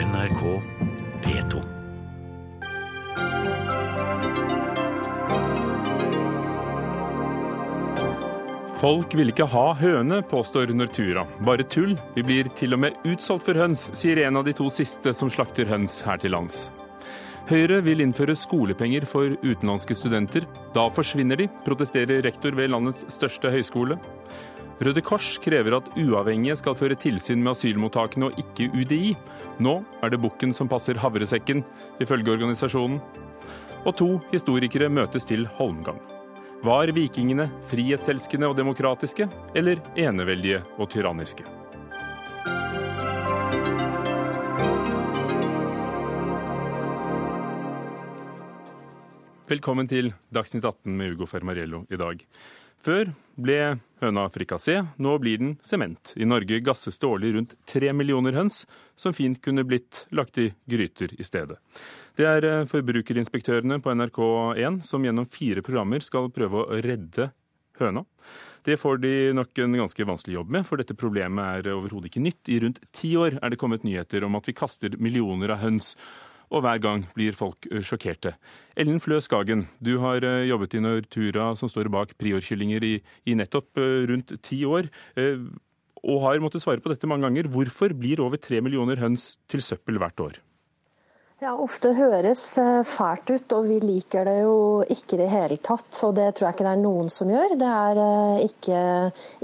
NRK P2. Folk vil ikke ha høne, påstår Nortura. Bare tull. Vi blir til og med utsolgt for høns, sier en av de to siste som slakter høns her til lands. Høyre vil innføre skolepenger for utenlandske studenter. Da forsvinner de, protesterer rektor ved landets største høyskole. Røde Kors krever at uavhengige skal føre tilsyn med asylmottakene og ikke UDI. Nå er det bukken som passer havresekken, ifølge organisasjonen. Og to historikere møtes til holmgang. Var vikingene frihetselskende og demokratiske, eller eneveldige og tyranniske? Velkommen til Dagsnytt 18 med Ugo Fermarello i dag. Før ble høna frikassé, nå blir den sement. I Norge gasses det årlig rundt tre millioner høns, som fint kunne blitt lagt i gryter i stedet. Det er eh, forbrukerinspektørene på NRK1 som gjennom fire programmer skal prøve å redde høna. Det får de nok en ganske vanskelig jobb med, for dette problemet er overhodet ikke nytt. I rundt ti år er det kommet nyheter om at vi kaster millioner av høns og hver gang blir folk sjokkerte. Ellen Flø Skagen, du har jobbet i Nortura som står bak priorkyllinger i, i nettopp rundt ti år, og har måttet svare på dette mange ganger. Hvorfor blir over tre millioner høns til søppel hvert år? Ja, Ofte høres fælt ut, og vi liker det jo ikke i det hele tatt. Og det tror jeg ikke det er noen som gjør. Det er ikke,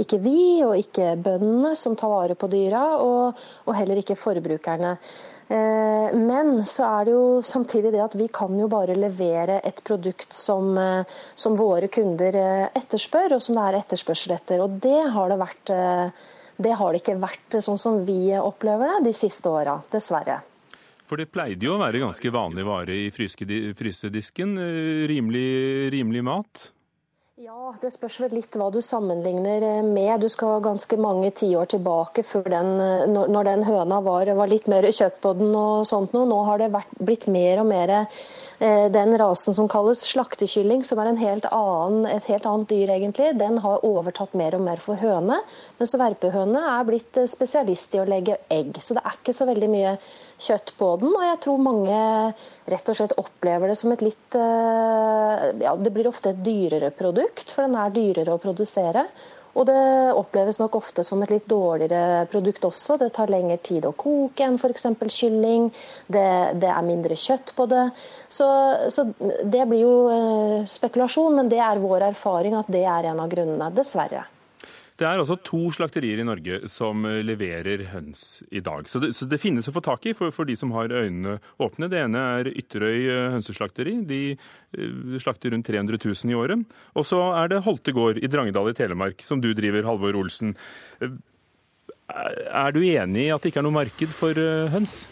ikke vi og ikke bøndene som tar vare på dyra, og, og heller ikke forbrukerne. Men så er det jo samtidig det at vi kan jo bare levere et produkt som, som våre kunder etterspør, og som det er etterspørsel etter. Og det har det vært det har det ikke vært sånn som vi opplever det de siste åra, dessverre. For det pleide jo å være ganske vanlig vare i frysedisken. Rimelig, rimelig mat? Ja, det spørs vel litt hva du sammenligner med. Du skal ganske mange tiår tilbake før den, når den høna var, var, litt mer kjøtt på den og sånt. Nå har det vært, blitt mer og mer den rasen som kalles slaktekylling, som er helt annen, et helt annet dyr egentlig, den har overtatt mer og mer for høne. Mens verpehøne er blitt spesialist i å legge egg. Så det er ikke så veldig mye kjøtt på den. Og jeg tror mange rett og slett opplever det som et litt Ja, det blir ofte et dyrere produkt, for den er dyrere å produsere. Og det oppleves nok ofte som et litt dårligere produkt også. Det tar lengre tid å koke enn f.eks. kylling. Det, det, er mindre kjøtt på det. Så, så, det blir jo spekulasjon, men det er vår erfaring at det er en av grunnene, dessverre. Det er altså to slakterier i Norge som leverer høns i dag. Så det, så det finnes å få tak i for, for, de som har øynene åpne. Det ene er Ytterøy hønseslakteri. De slakter rundt 300 000 i året. Og så er det Holte gård i Drangedal i Telemark, som du driver, Halvor Olsen. Er du enig i at det ikke er noe marked for høns?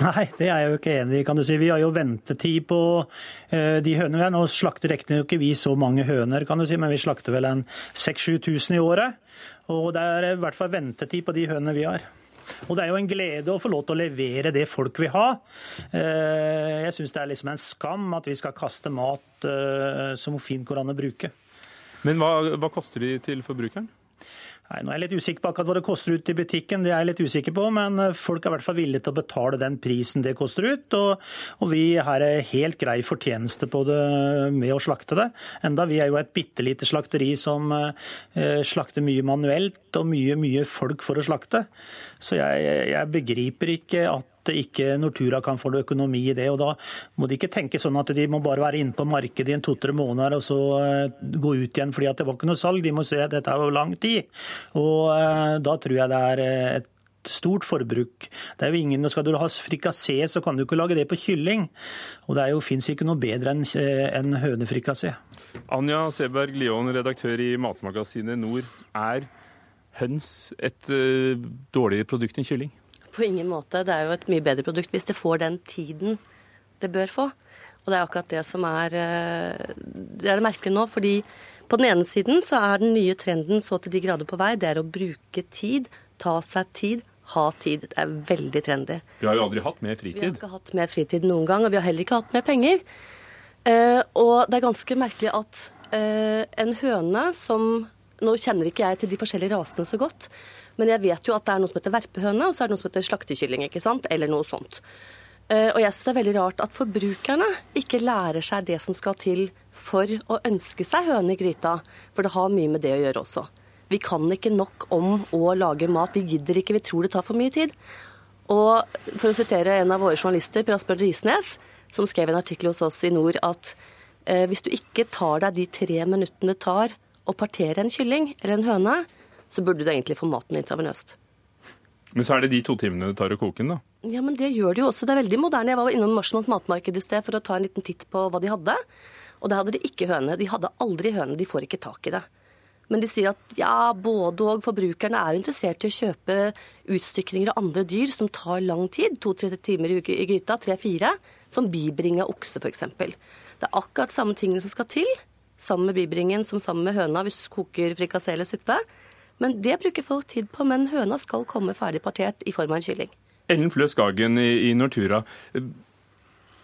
Nei, det er jeg jo ikke enig i. kan du si. Vi har jo ventetid på uh, de hønene vi har. Nå slakter riktignok ikke vi så mange høner, kan du si, men vi slakter vel en 6000-7000 i året. Og det er i hvert fall ventetid på de hønene vi har. Og det er jo en glede å få lov til å levere det folk vil ha. Uh, jeg syns det er liksom en skam at vi skal kaste mat som fint går an å bruke. Men hva, hva koster de til forbrukeren? Nei, nå er jeg litt usikker på akkurat hva det koster ut i butikken, det er jeg litt usikker på. Men folk er i hvert fall villige til å betale den prisen det koster ut. Og, og vi har helt grei fortjeneste på det med å slakte det. Enda vi er jo et bitte lite slakteri som eh, slakter mye manuelt, og mye, mye folk for å slakte. Så jeg, jeg begriper ikke at ikke Nortura kan få noe økonomi i det. og Da må de ikke tenke sånn at de må bare være inne på markedet i en to-tre måneder og så gå ut igjen fordi at det var ikke noe salg. De må se at dette er over lang tid. Og Da tror jeg det er et stort forbruk. Det er jo ingen, Skal du ha frikassé, så kan du ikke lage det på kylling. Og det fins ikke noe bedre enn en hønefrikassé. Anja Seberg Lion, redaktør i matmagasinet Nord. Er høns et uh, dårligere produkt enn kylling? På ingen måte. Det er jo et mye bedre produkt hvis det får den tiden det bør få. Og det er akkurat det som er det, er det merkelige nå. fordi på den ene siden så er den nye trenden så til de grader på vei. Det er å bruke tid, ta seg tid, ha tid. Det er veldig trendy. Vi har jo aldri hatt mer fritid. Vi har ikke hatt mer fritid noen gang, og vi har heller ikke hatt mer penger. Eh, og det er ganske merkelig at eh, en høne som Nå kjenner ikke jeg til de forskjellige rasene så godt, Men jeg vet jo at det er noe som heter verpehøne, og så er det noe som heter slaktekylling, ikke sant? Eller noe sånt. Eh, og jeg syns det er veldig rart at forbrukerne ikke lærer seg det som skal til for å ønske seg høne i gryta, for det har mye med det å gjøre også. Vi kan ikke nok om å lage mat. Vi gidder ikke, vi tror det tar for mye tid. Og for å sitere en av våre journalister, Per Asbjørn Risnes, som skrev en artikkel hos oss i Nord at eh, hvis du ikke tar deg de tre minuttene det tar å partere en kylling eller en høne, så burde du egentlig få maten intravenøst. Men så er det de to timene det tar å koke den, da? Ja, men det gjør det jo også. Det er veldig moderne. Jeg var innom Marsmanns matmarked i sted for å ta en liten titt på hva de hadde. Og der hadde de ikke høne. De hadde aldri høne. De får ikke tak i det. Men de sier at ja, både og forbrukerne er interessert i å kjøpe utstykninger av andre dyr som tar lang tid, to-tre timer i gryta, tre-fire, som bibring av okse f.eks. Det er akkurat samme tingene som skal til, sammen med bibringen som sammen med høna hvis du koker frikassé eller suppe. Men det bruker folk tid på, men høna skal komme ferdig partert i form av en kylling. Ellen Flø Skagen i, Nortura.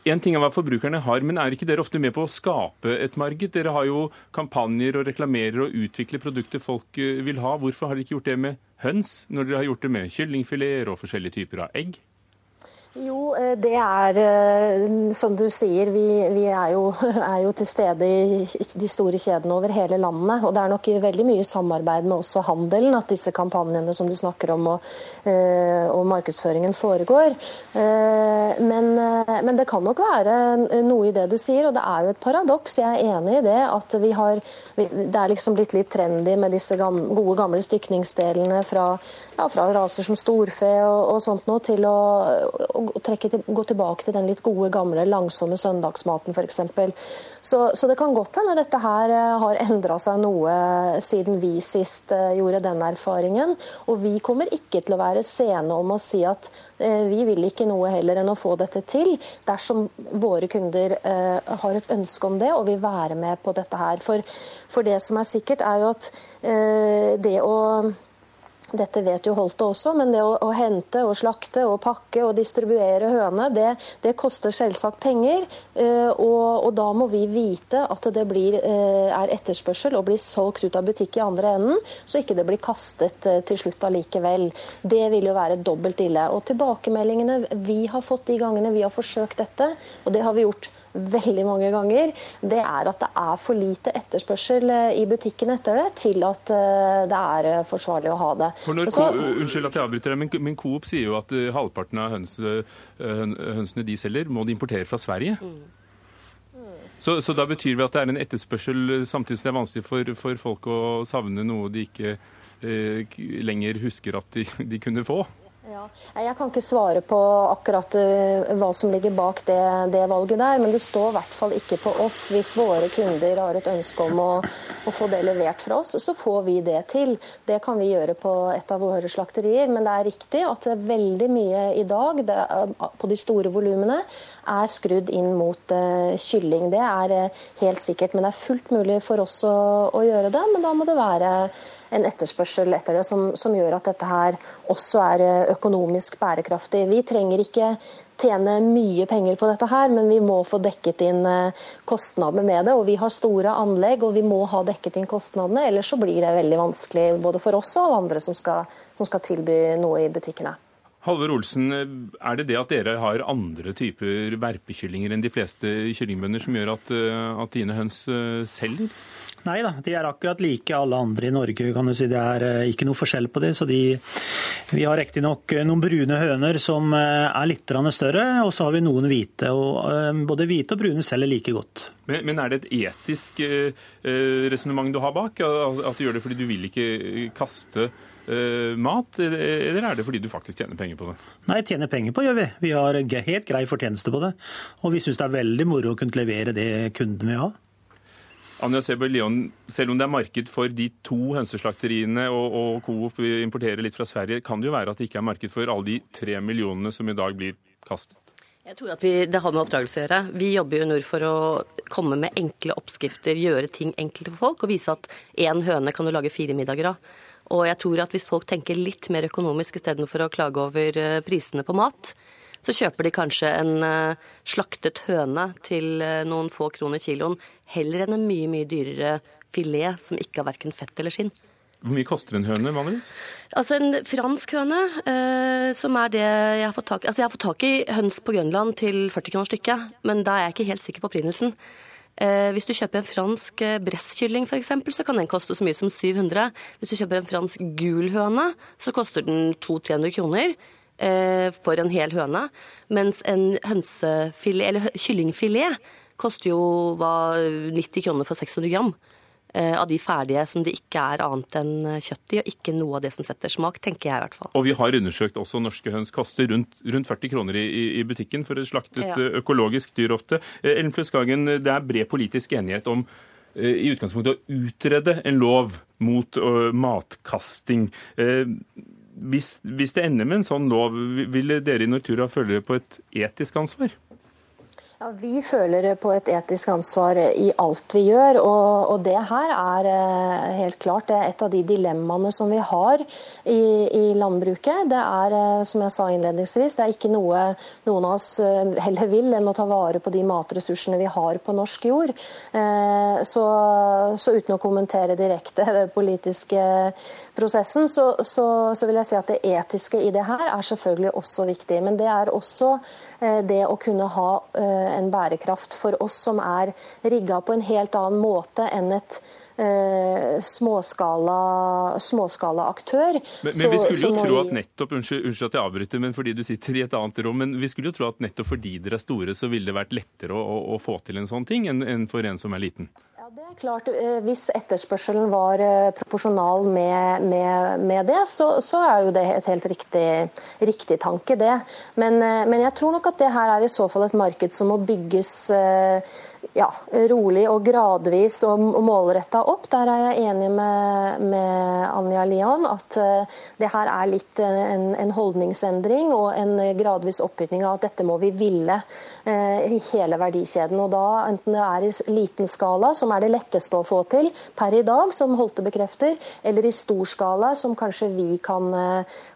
En ting er hva forbrukerne har, men er ikke dere ofte med på å skape et marked? Dere har jo kampanjer og reklamerer og utvikler produkter folk eh, vil ha. Hvorfor har dere ikke gjort det med høns, når dere har gjort det med kyllingfileter og forskjellige typer av egg? Jo, eh, det er eh, som du sier, vi, vi er, jo, er, jo, til stede i de store kjedene over hele landet. Og det er nok veldig mye samarbeid med også handelen at disse kampanjene som du snakker om og, eh, og markedsføringen foregår. Men, men, det kan nok være noe i det du sier, og det er jo et paradoks. Jeg er enig i det at vi har Det er liksom blitt litt trendy med disse gode, gamle stykningsdelene fra, ja, fra raser som storfe og, og sånt noe til å å trekke, gå tilbake til den litt gode, gamle, langsomme søndagsmaten f.eks. Så, så det kan godt hende dette her eh, har endra seg noe siden vi sist eh, gjorde den erfaringen. Og vi kommer ikke til å være sene om å si at eh, vi vil ikke noe heller enn å få dette til, dersom våre kunder har et ønske om det og vil være med på dette her. For, for det som er sikkert, er jo at det å dette vet jo Holte også, men det å, å, hente og slakte og pakke og distribuere høne, det, det koster selvsagt penger. Eh, og, og, da må vi vite at det blir, eh, er etterspørsel og blir solgt ut av butikk i andre enden, så ikke det blir kastet eh, til slutt allikevel. Det vil jo være dobbelt ille. Og tilbakemeldingene vi har fått de gangene vi har forsøkt dette, og det har vi gjort veldig mange ganger, det er at det er for lite etterspørsel eh, i butikken etter det til at eh, det er eh, forsvarlig å ha det. For når Så, unnskyld at jeg avbryter deg, men, men Coop sier jo at halvparten av hønsene, hønsene de selger, må de importere fra Sverige. Mm. Så, så, da betyr det at det er en etterspørsel samtidig som det er vanskelig for, for folk å savne noe de ikke eh, lenger husker at de, de kunne få? Ja. Jeg kan ikke svare på akkurat uh, hva som ligger bak det, det, valget der, men det står i hvert fall ikke på oss. Hvis våre kunder har et ønske om å, å, få det levert fra oss, så får vi det til. Det kan vi gjøre på et av våre slakterier, men det er riktig at veldig mye i dag det, på de store volumene er skrudd inn mot uh, kylling. Det er uh, helt sikkert, men det er fullt mulig for oss å, å gjøre det. Men da må det være en etterspørsel etter det som, som, gjør at dette her også er eh, økonomisk bærekraftig. Vi trenger ikke tjene mye penger på dette her, men vi må få dekket inn eh, kostnadene med det. Og vi har store anlegg, og vi må ha dekket inn kostnadene. Ellers så blir det veldig vanskelig både for oss og alle andre som skal, som skal tilby noe i butikkene. Halvor Olsen, er det det at dere har andre typer verpekyllinger enn de fleste kyllingbønder som gjør at, eh, at dine høns selger? Nei da, de er akkurat like alle andre i Norge. kan du si. Det er eh, ikke noe forskjell på det. så de, Vi har riktignok eh, noen brune høner som eh, er litt større, og så har vi noen hvite. og Både hvite og brune selger like godt. Men, men er det et etisk resonnement du har bak? At du gjør det fordi du vil ikke kaste mat, eller er det fordi du faktisk tjener penger på det? Nei, tjener penger på gjør vi. Vi har helt grei fortjeneste på det. Og vi syns det er veldig moro å kunne levere det kunden vil ha. Anja Seber Leon, selv om det er marked for de to hønseslakteriene og, og Coop importerer litt fra Sverige, kan det jo være at det ikke er marked for alle de tre millionene som i dag blir kastet? Jeg tror at vi, Det har med oppdragelse å gjøre. Vi jobber jo Nord for å komme med enkle oppskrifter, gjøre ting enkelt for folk, og vise at én høne kan du lage fire middager av. Og jeg tror at hvis folk tenker litt mer økonomisk istedenfor å klage over eh, prisene på mat, så kjøper de kanskje en eh, slaktet høne til eh, noen få kroner kiloen, heller enn en mye, mye dyrere filet som ikke har verken fett eller skinn. Hvor mye koster en høne vanligvis? Altså En fransk høne, eh, som er det jeg har fått tak i Altså jeg har fått tak i høns på Grønland til 40 kroner stykket, men da er jeg ikke helt sikker på opprinnelsen. Eh, hvis du kjøper en fransk eh, bresskylling f.eks., så kan den koste så mye som 700. Hvis du kjøper en fransk gul høne, så koster den 200-300 kroner eh, for en hel høne. Mens en hønsefilet, eller kyllingfilet koster jo hva, 90 kroner for 600 gram. Eh, av de ferdige som det ikke er annet enn eh, kjøtt i, og ikke noe av det som setter smak, tenker jeg i hvert fall. Og vi har undersøkt også norske høns koster rundt, rundt 40 kroner i, i, butikken for et slaktet ja. Eh, økologisk dyr ofte. Ellen Skagen, det er bred politisk enighet om i utgangspunktet å utrede en lov mot uh, matkasting. Uh, hvis, hvis, det ender med en sånn lov, vil dere i Nortura føle dere på et etisk ansvar? Ja, Vi føler på et etisk ansvar i alt vi gjør. Og, og det her er eh, helt klart et av de dilemmaene som vi har i, i, landbruket. Det er, eh, som jeg sa innledningsvis, det er ikke noe noen av oss eh, heller vil enn å ta vare på de matressursene vi har på norsk jord. Så, så uten å kommentere direkte det politiske prosessen, så, så, så vil jeg si at det etiske i det her er selvfølgelig også viktig. Men det er også det å kunne ha en bærekraft for oss som er rigga på en helt annen måte enn et eh, småskala, småskala, aktør. Men, men vi skulle jo tro at nettopp, unnskyld, unnskyld, at jeg avbryter, men fordi du sitter i et annet rom, men vi skulle jo tro at nettopp fordi dere er store, så ville det vært lettere å, å, å få til en sånn ting enn, enn for en som er liten? det er klart. Eh, hvis etterspørselen var eh, proporsjonal med, med, med det, så, så, er jo det et helt riktig, riktig tanke, det. Men, eh, men, jeg tror nok at det her er i så fall et marked som må bygges ja, rolig og gradvis og, og målretta opp. Der er jeg enig med, med Anja Lian at uh, det her er litt uh, en, en, holdningsendring og en gradvis oppbygging av at dette må vi ville uh, i hele verdikjeden. Og da enten det er i liten skala, som er det letteste å få til per i dag, som Holte bekrefter, eller i stor skala, som kanskje vi kan,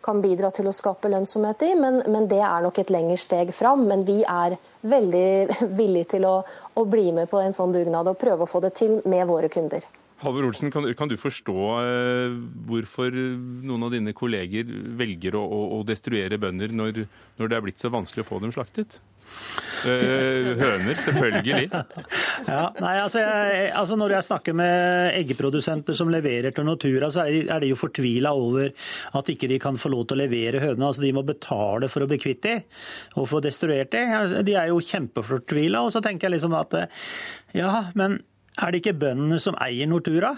kan bidra til å skape lønnsomhet i, men, men det er nok et lengre steg fram. Men vi er veldig villig til å, å, bli med på en sånn dugnad og prøve å få det til med våre kunder. Halvor Olsen, kan, kan, du forstå eh, hvorfor noen av dine kolleger velger å, å, å destruere bønder når, når, det er blitt så vanskelig å få dem slaktet? Eh, høner, selvfølgelig. Ja, nei, altså, jeg, altså Når jeg snakker med eggeprodusenter som leverer til Nortura, så er de jo fortvila over at ikke de kan få lov til å levere hønene. Altså, de må betale for å bli kvitt dem og få destruert. Altså, de er jo kjempefortvila. Og så tenker jeg liksom at ja, men er det ikke bøndene som eier Nortura?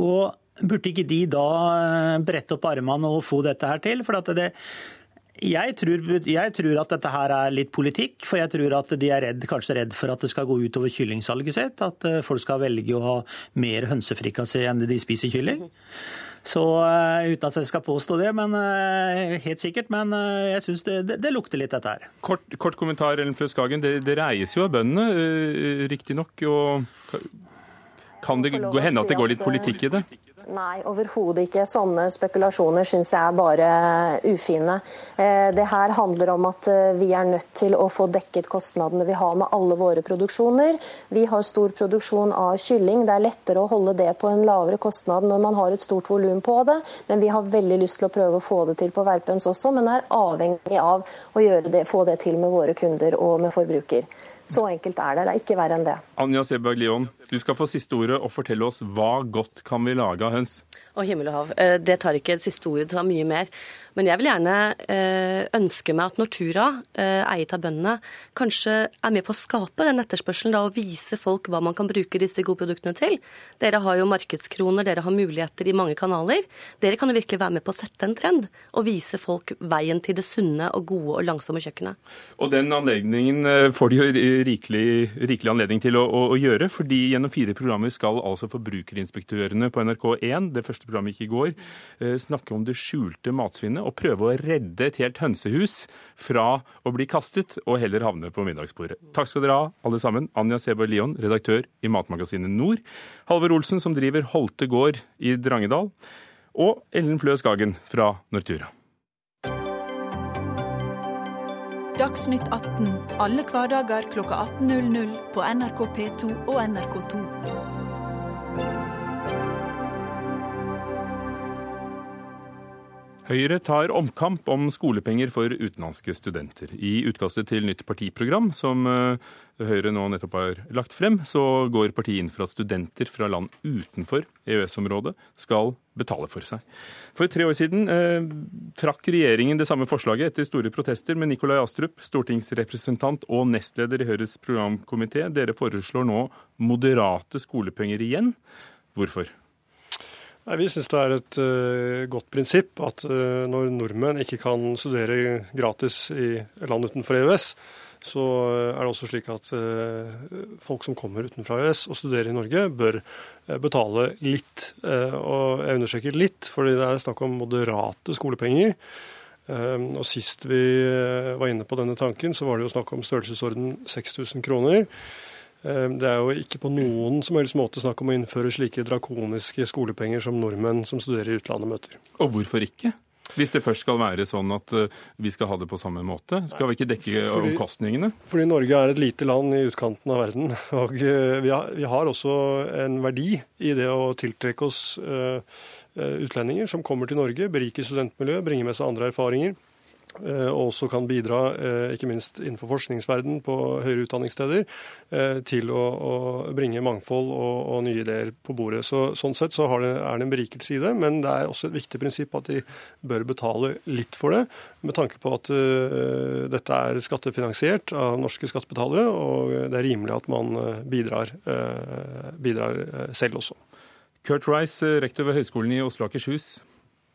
Og burde ikke de da brette opp armene og få dette her til? For at det jeg tror, jeg tror, at dette her er litt politikk, for jeg tror at de er redd, kanskje redd for at det skal gå utover kyllingsalget sitt. At eh, folk skal velge å ha mer hønsefrikassé enn de spiser kylling. Så uh, Uten at jeg skal påstå det, men uh, helt sikkert. Men jeg syns det, det, det, lukter litt, dette her. Kort, kort kommentar, Ellen Fløs Skagen. Det, det reies jo av bøndene, riktignok. Og Kan det hende at det går litt politikk i det? Nei, overhodet ikke. Sånne spekulasjoner syns jeg er bare ufine. Eh, det her handler om at eh, vi er nødt til å få dekket kostnadene vi har med alle våre produksjoner. Vi har stor produksjon av kylling. Det er lettere å holde det på en lavere kostnad når man har et stort volum på det, men vi har veldig lyst til å prøve å få det til på verpens også, men er avhengig av å det, få det til med våre kunder og med forbruker. Så enkelt er det. Det er ikke verre enn det. Anja Seberg Lion, du skal få siste ordet og fortelle oss hva godt kan vi lage av høns? Å, himmel og hav. Eh, det tar ikke siste ordet, det tar mye mer. Men jeg vil gjerne eh, ønske meg at Nortura, eh, eiet av bøndene, kanskje er med på å skape den etterspørselen da, og vise folk hva man kan bruke disse gode produktene til. Dere har jo markedskroner, dere har muligheter i mange kanaler. Dere kan jo virkelig være med på å sette en trend og vise folk veien til det sunne og gode og langsomme kjøkkenet. Og den anledningen får de jo rikelig, rikelig anledning til å, å, å, gjøre, fordi gjennom fire programmer skal altså forbrukerinspektørene på NRK1, det første programmet gikk i går, snakke om det skjulte matsvinnet og prøve å redde et helt hønsehus fra å bli kastet og heller havne på middagsbordet. Takk skal dere ha, alle sammen. Anja Seberg Lion, redaktør i Matmagasinet Nord. Halvor Olsen, som driver Holte gård i Drangedal. Og Ellen Flø Skagen fra Nortura. Dagsnytt 18 alle hverdager klokka 18.00 på NRK P2 og NRK2. Høyre tar omkamp om skolepenger for utenlandske studenter. I utkastet til nytt partiprogram, som eh, Høyre nå nettopp har lagt frem, så går partiet inn for at studenter fra land utenfor EØS-området skal betale for seg. For tre år siden eh, trakk regjeringen det samme forslaget etter store protester, med Nikolai Astrup, stortingsrepresentant og nestleder i Høyres programkomité. Dere foreslår nå moderate skolepenger igjen. Hvorfor? Nei, Vi syns det er et uh, godt prinsipp at uh, når nordmenn ikke kan studere gratis i land utenfor EØS, så uh, er det også slik at folk som kommer utenfra EØS og studerer i Norge, bør betale litt. og jeg understreker litt, fordi det er snakk om moderate skolepenger. og Sist vi var inne på denne tanken, så var det jo snakk om størrelsesorden 6000 kroner. Ehm, det er jo ikke på noen som helst måte snakk om å innføre slike drakoniske skolepenger som nordmenn som studerer i utlandet møter. Og hvorfor ikke? Hvis det først skal være sånn at eh, vi skal ha det på samme måte, skal vi ikke dekke fordi, omkostningene? Fordi Norge er et lite land i utkanten av verden. Og eh, vi har, vi har også en verdi i det å tiltrekke oss utlendinger som kommer til Norge, beriker studentmiljøet, bringer med seg andre erfaringer. Eh, og også kan bidra, eh, ikke minst innenfor forskningsverden på høyere utdanningssteder, eh, til å, å bringe mangfold og, og, nye ideer på bordet. Så, sånn sett så det, er det en berikelse i det, men det er også et viktig prinsipp at de bør betale litt for det, med tanke på at uh, dette er skattefinansiert av norske skattebetalere, og det er rimelig at man bidrar, uh, bidrar selv også. Kurt Rice, rektor ved Høgskolen i Oslo og Akershus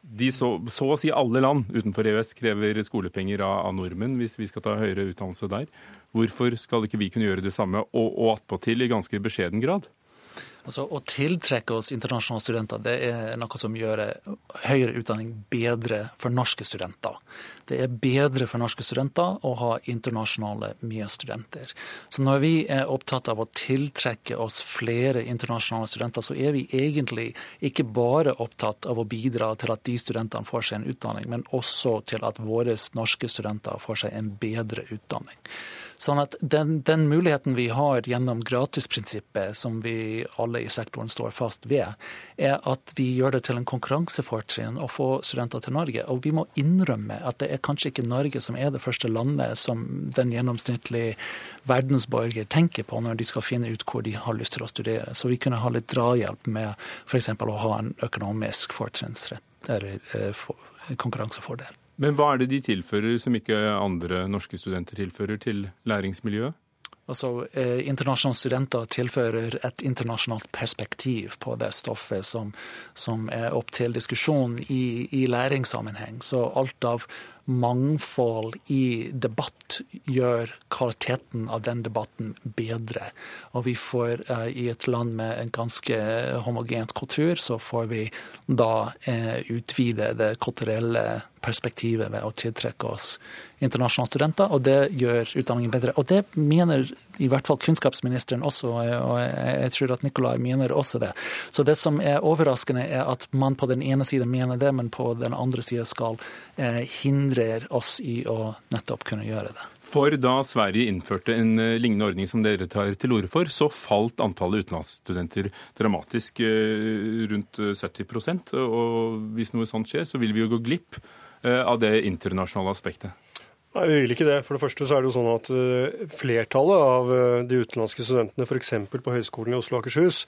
de så, så, å si alle land utenfor EØS krever skolepenger av, av, nordmenn hvis vi skal ta høyere utdannelse der. Hvorfor skal ikke vi kunne gjøre det samme, og, og attpåtil i ganske beskjeden grad? Altså, Å tiltrekke oss internasjonale studenter det er noe som gjør høyere utdanning bedre for norske studenter. Det er bedre for norske studenter å ha internasjonale medstudenter. Så når vi er opptatt av å tiltrekke oss flere internasjonale studenter, så er vi egentlig ikke bare opptatt av å bidra til at de studentene får seg en utdanning, men også til at våre norske studenter får seg en bedre utdanning. Sånn at den, den, muligheten vi har gjennom gratisprinsippet, som vi alle i sektoren står fast ved, er at vi gjør det til en konkurransefortrinn å få studenter til Norge. Og vi må innrømme at det er kanskje ikke Norge som er det første landet som den gjennomsnittlige verdensborger tenker på når de skal finne ut hvor de har lyst til å studere. Så vi kunne ha litt drahjelp med f.eks. å ha en økonomisk fortrinnsrett, eller eh, konkurransefordel. Men hva er det de tilfører som ikke andre norske studenter tilfører til læringsmiljøet? Altså, eh, Internasjonale studenter tilfører et internasjonalt perspektiv på det stoffet som, som er opp til diskusjon i, i læringssammenheng. Så alt av mangfold i debatt gjør kvaliteten av den debatten bedre. Og vi får eh, i et land med en ganske homogent kultur, så får vi da eh, utvide det kulturelle perspektivet ved å tiltrekke oss internasjonale studenter, og det gjør utdanningen bedre. Og det mener i hvert fall kunnskapsministeren også, og jeg tror at Nikolai mener også det. Så det som er overraskende, er at man på den ene siden mener det, men på den andre siden skal eh, hindre oss i å nettopp kunne gjøre det. For da Sverige innførte en eh, lignende ordning som dere tar til orde for, så falt antallet utenlandsstudenter dramatisk, eh, rundt 70% Og hvis noe sånt skjer, så vil vi jo gå glipp av det internasjonale aspektet. Nei, Vi vil ikke det. For det første så er det jo sånn at flertallet av de utenlandske studentene f.eks. på Høgskolen i Oslo og Akershus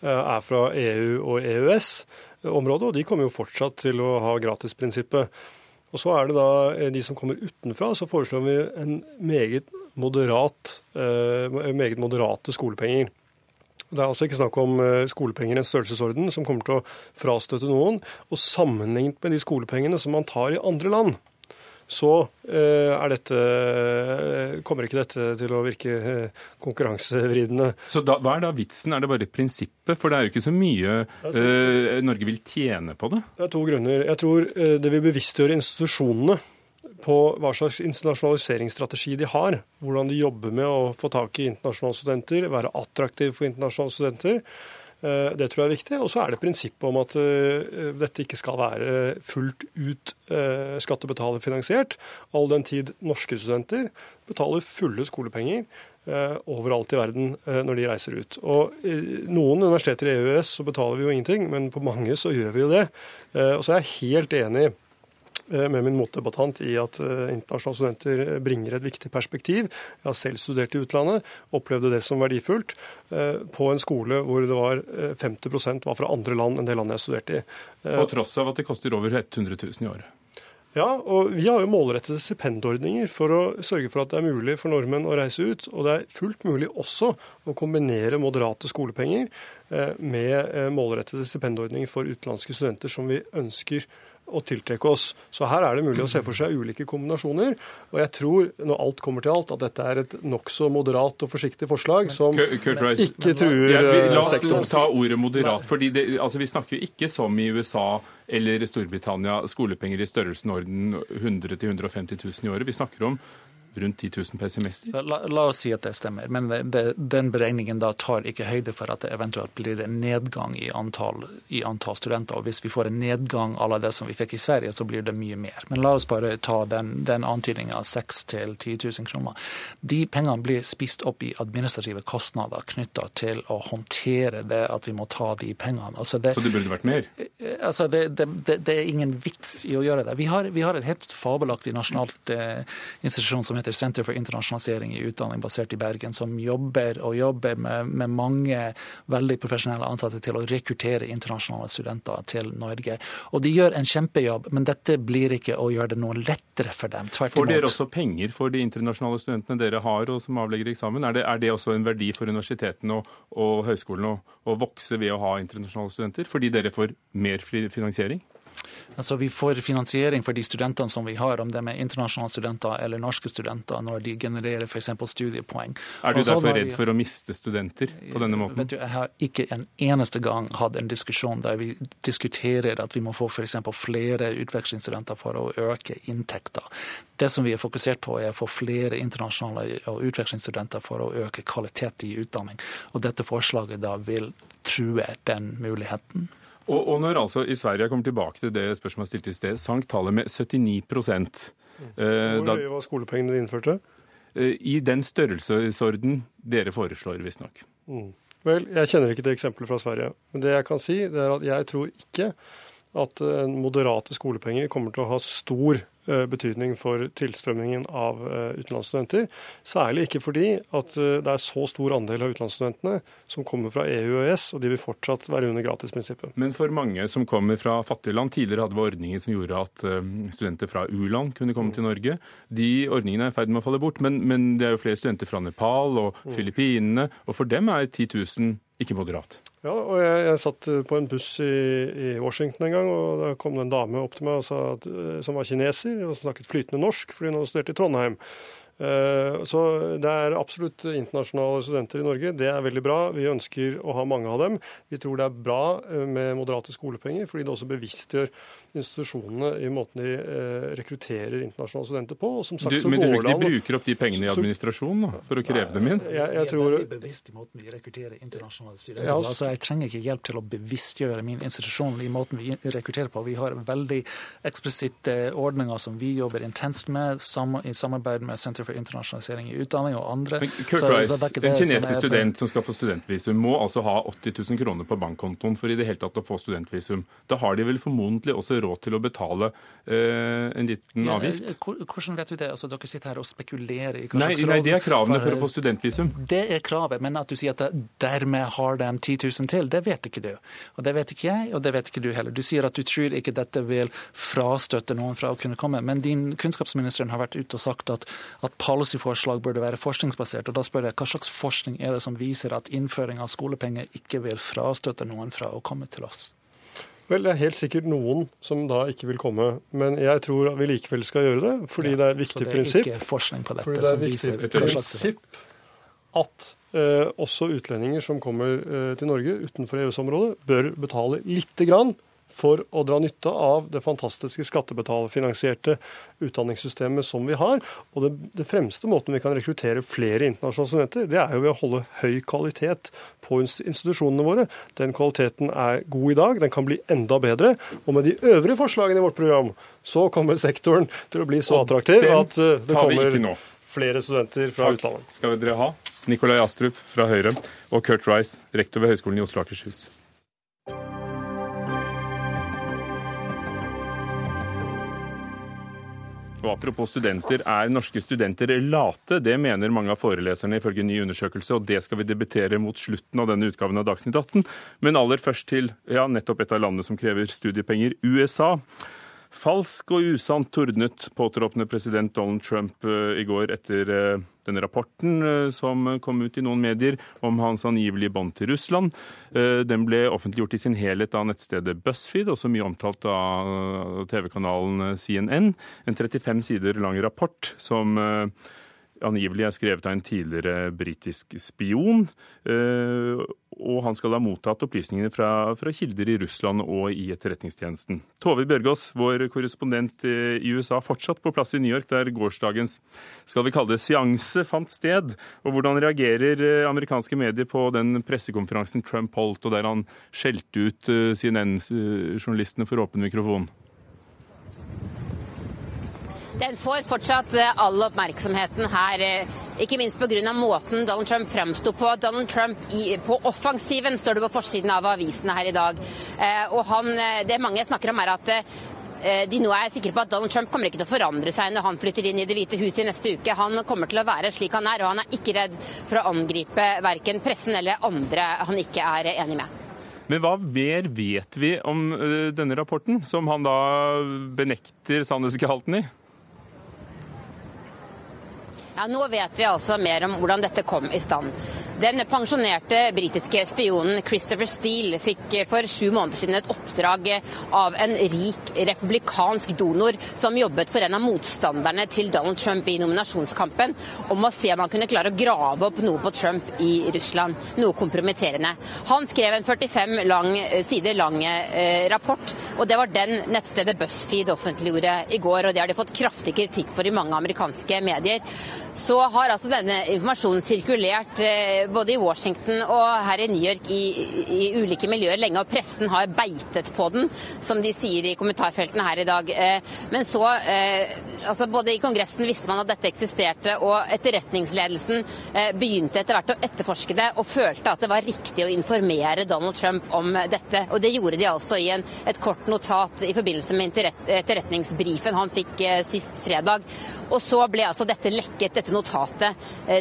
er fra EU og EØS-området, og de kommer jo fortsatt til å ha gratisprinsippet. Og så er det da eh, de som kommer utenfra, så foreslår vi en meget, moderat, eh, meget moderate skolepenger. Det er altså ikke snakk om eh, skolepenger i en størrelsesorden som kommer til å frastøte noen. Og sammenlignet med de skolepengene som man tar i andre land, så eh, dette, kommer ikke dette til å virke eh, konkurransevridende. Så da, Hva er da vitsen? Er det bare prinsippet? For det er jo ikke så mye eh, Norge vil tjene på det? Det er to grunner. Jeg tror eh, det vil bevisstgjøre institusjonene på hva slags internasjonaliseringsstrategi de har. Hvordan de jobber med å få tak i internasjonale studenter, være attraktive for internasjonale studenter. Eh, det tror jeg er viktig. Og så er det prinsippet om at eh, dette ikke skal være fullt ut eh, skattebetalerfinansiert, all den tid norske studenter betaler fulle skolepenger overalt i verden når de reiser ut. Og Noen universiteter i EØS så betaler vi jo ingenting, men på mange så gjør vi jo det. Og så er jeg helt enig Eh, med min motdebattant i at uh, internasjonale studenter bringer et viktig perspektiv. Jeg har selv studert i utlandet, opplevde det som verdifullt. På en skole hvor det var uh, 50% var fra andre land enn det landet jeg studerte i. på tross av at det koster over 100 000 i året? Ja, og vi har jo målrettede stipendordninger for å sørge for at det er mulig for nordmenn å reise ut. Og det er fullt mulig også å kombinere moderate skolepenger med målrettede stipendordninger for utenlandske studenter som vi ønsker å tiltrekke oss. Så her er det mulig å se for seg ulike kombinasjoner. Og jeg tror, når alt kommer til alt, at dette er et nokså moderat og forsiktig forslag som ikke truer ja, La oss sektoren. ta ordet moderat. fordi det, altså, Vi snakker jo ikke som i USA eller Storbritannia skolepenger i størrelsen orden 100 000-150 000 i året. Vi snakker om rundt 10 000 pessimister? La, la, oss si at det stemmer, men det, den beregningen da tar ikke høyde for at det eventuelt blir en nedgang i antall, i antall studenter. Og hvis vi får en nedgang à la det som vi fikk i Sverige, så blir det mye mer. Men la oss bare ta den, den antydninga av 6 000-10 000 kroner. De pengene blir spist opp i administrative kostnader knytta til å håndtere det at vi må ta de pengene. Altså det, så det burde vært mer? Altså det, det, er ingen vits i å gjøre det. Vi har, vi har et helt fabelaktig nasjonalt eh, institusjon som heter Center for internasjonalisering i utdanning, basert i Bergen, som jobber og jobber med, med, mange veldig profesjonelle ansatte til å rekruttere internasjonale studenter til Norge. Og de gjør en kjempejobb, men dette blir ikke å gjøre det noe lettere for dem. Tvert Får dere også penger for de internasjonale studentene dere har og som avlegger eksamen? Er det, er det også en verdi for universitetene og, og høyskolene å, å vokse ved å ha internasjonale studenter, fordi dere får mer finansiering? Altså, vi får finansiering for de studentene som vi har, om de er internasjonale studenter eller norske studenter, når de genererer f.eks. studiepoeng. Er du derfor redd for å miste studenter på denne måten? Du, jeg har ikke en eneste gang hatt en diskusjon der vi diskuterer at vi må få f.eks. flere utvekslingsstudenter for å øke inntekter. Det som vi er fokusert på, er å få flere internasjonale utvekslingsstudenter for å øke kvalitet i utdanning. Og dette forslaget da vil true den muligheten. Og, og, når altså i Sverige, jeg kommer tilbake til det spørsmålet jeg stilte i sted, sank tallet med 79 eh, Hvor høye var skolepengene de innførte? Eh, I den størrelsesorden dere foreslår, visstnok. Mm. Vel, jeg kjenner ikke det eksempelet fra Sverige. Men det jeg kan si, det er at jeg tror ikke at moderate skolepenger kommer til å ha stor Eh, betydning for tilstrømmingen av eh, utenlandsstudenter. Særlig ikke fordi at eh, det er så stor andel av utenlandsstudentene som kommer fra EU og EØS, og de vil fortsatt være under gratisprinsippet. Men for mange som kommer fra fattige land, tidligere hadde vi ordninger som gjorde at studenter fra u-land kunne komme til Norge. De ordningene er i ferd med å falle bort, men, men, det er jo flere studenter fra Nepal og mm. Filippinene, og for dem er 10 000 ikke moderat. Ja, og jeg, jeg, satt på en buss i, i, Washington en gang, og da kom det en dame opp til meg at, som var kineser og snakket flytende norsk, fordi hun hadde studert i Trondheim. Eh, så det er absolutt internasjonale studenter i Norge. Det er veldig bra. Vi ønsker å ha mange av dem. Vi tror det er bra eh, med moderate skolepenger, fordi det også bevisstgjør institusjonene i måten de eh, rekrutterer internasjonale studenter på. Og som sagt, du, men du tror ikke de bruker opp de pengene i administrasjonen da, for å kreve dem inn? Jeg, jeg, jeg tror... Er veldig bevisst i måten vi rekrutterer internasjonale studenter ja, altså, Jeg trenger ikke hjelp til å bevisstgjøre min institusjon i måten vi rekrutterer på. Vi har veldig eksplisitte ordninger som vi jobber intenst med i samarbeid med Center for internasjonalisering i utdanning og andre. Men Kurt så, Rice, så en kinesisk student som skal få studentvisum, må altså ha 80 000 kroner på bankkontoen for i det hele tatt å få studentvisum. Da har de vel formodentlig også råd til å betale eh, en liten avgift? Ja, hvordan vet du det? Altså, dere sitter her og spekulerer i hva nei, slags råd? Nei, det er kravene for, for å få studentvisum. Det er kravet, men at du sier at det, dermed har de 10 000 til, det vet ikke du. Og det vet ikke jeg, og det vet ikke du heller. Du sier at du tror ikke dette vil frastøtte noen fra å kunne komme, men din kunnskapsministeren har vært ute og sagt at, at policyforslag burde være forskningsbasert. og Da spør jeg hva slags forskning er det som viser at innføring av skolepenger ikke vil frastøtte noen fra å komme til oss? Vel, det er helt sikkert noen som da ikke vil komme. Men jeg tror at vi likevel skal gjøre det, fordi ja, det er et viktig prinsipp. Så det er ikke forskning på dette fordi det er som viser prinsipp at eh, også utlendinger som kommer eh, til Norge utenfor EØS-området, bør betale lite grann for å dra nytte av det fantastiske skattebetalerfinansierte utdanningssystemet som vi har. Og det, det, fremste måten vi kan rekruttere flere internasjonale studenter, det er jo ved å holde høy kvalitet på institusjonene våre. Den kvaliteten er god i dag, den kan bli enda bedre. Og med de øvrige forslagene i vårt program, så kommer sektoren til å bli så attraktiv at uh, det kommer flere studenter fra Takk. utlandet. Skal dere ha Nikolai Astrup fra Høyre og Kurt Rice, rektor ved Høgskolen i Oslo og Akershus. Og Apropos studenter, er norske studenter late? Det mener mange av foreleserne ifølge ny undersøkelse, og det skal vi debattere mot slutten av denne utgaven av Dagsnytt 18. Men aller først til ja, nettopp et av landene som krever studiepenger, USA. Falsk og usant tordnet påtroppende president Donald Trump eh, i går etter eh, denne rapporten eh, som kom ut i noen medier om hans angivelige bånd til Russland. Den ble offentliggjort i sin helhet av nettstedet BuzzFeed, også mye omtalt av TV-kanalen CNN. En 35 sider lang rapport som angivelig er skrevet av en tidligere britisk spion. Eh, og han skal ha mottatt opplysningene fra, fra, kilder i Russland og i etterretningstjenesten. Tove Bjørgaas, vår korrespondent i USA, fortsatt på plass i New York, der gårsdagens skal vi kalle det seanse fant sted. Og Hvordan reagerer eh, amerikanske medier på den pressekonferansen Trump holdt, og der han skjelte ut eh, CNN-journalistene for åpen mikrofon? Den får fortsatt eh, all oppmerksomheten her, eh, ikke minst pga. måten Donald Trump framsto på. Donald Trump i, på offensiven står det på forsiden av avisene her i dag. Eh, og han, Det mange snakker om, er at de nå er sikre på at Donald Trump kommer ikke til å forandre seg når han flytter inn i Det hvite huset i neste uke. Han kommer til å være slik han er, og han er ikke redd for å angripe verken pressen eller andre han ikke er enig med. Men hva mer vet vi om denne rapporten, som han da benekter sannhetsgehalten i? Ja, Nå vet vi altså mer om hvordan dette kom i stand. Den pensjonerte britiske spionen Christopher Steele fikk for sju måneder siden et oppdrag av en rik republikansk donor som jobbet for en av motstanderne til Donald Trump i nominasjonskampen, om å se om han kunne klare å grave opp noe på Trump i Russland. Noe kompromitterende. Han skrev en 45 lang, sider lang eh, rapport, og det var den nettstedet BuzzFeed offentliggjorde i går. og Det har de fått kraftig kritikk for i mange amerikanske medier. Så har altså denne informasjonen sirkulert eh, både i Washington og her i New York i, i, ulike miljøer lenge, og pressen har beitet på den, som de sier i kommentarfeltene her i dag. Eh, men så, eh, altså både i Kongressen visste man at dette eksisterte, og etterretningsledelsen eh, begynte etter hvert å etterforske det, og følte at det var riktig å informere Donald Trump om dette. Og det gjorde de altså i en, et kort notat i forbindelse med etterretningsbrifen han fikk sist fredag. Og så ble altså dette lekket, dette notatet,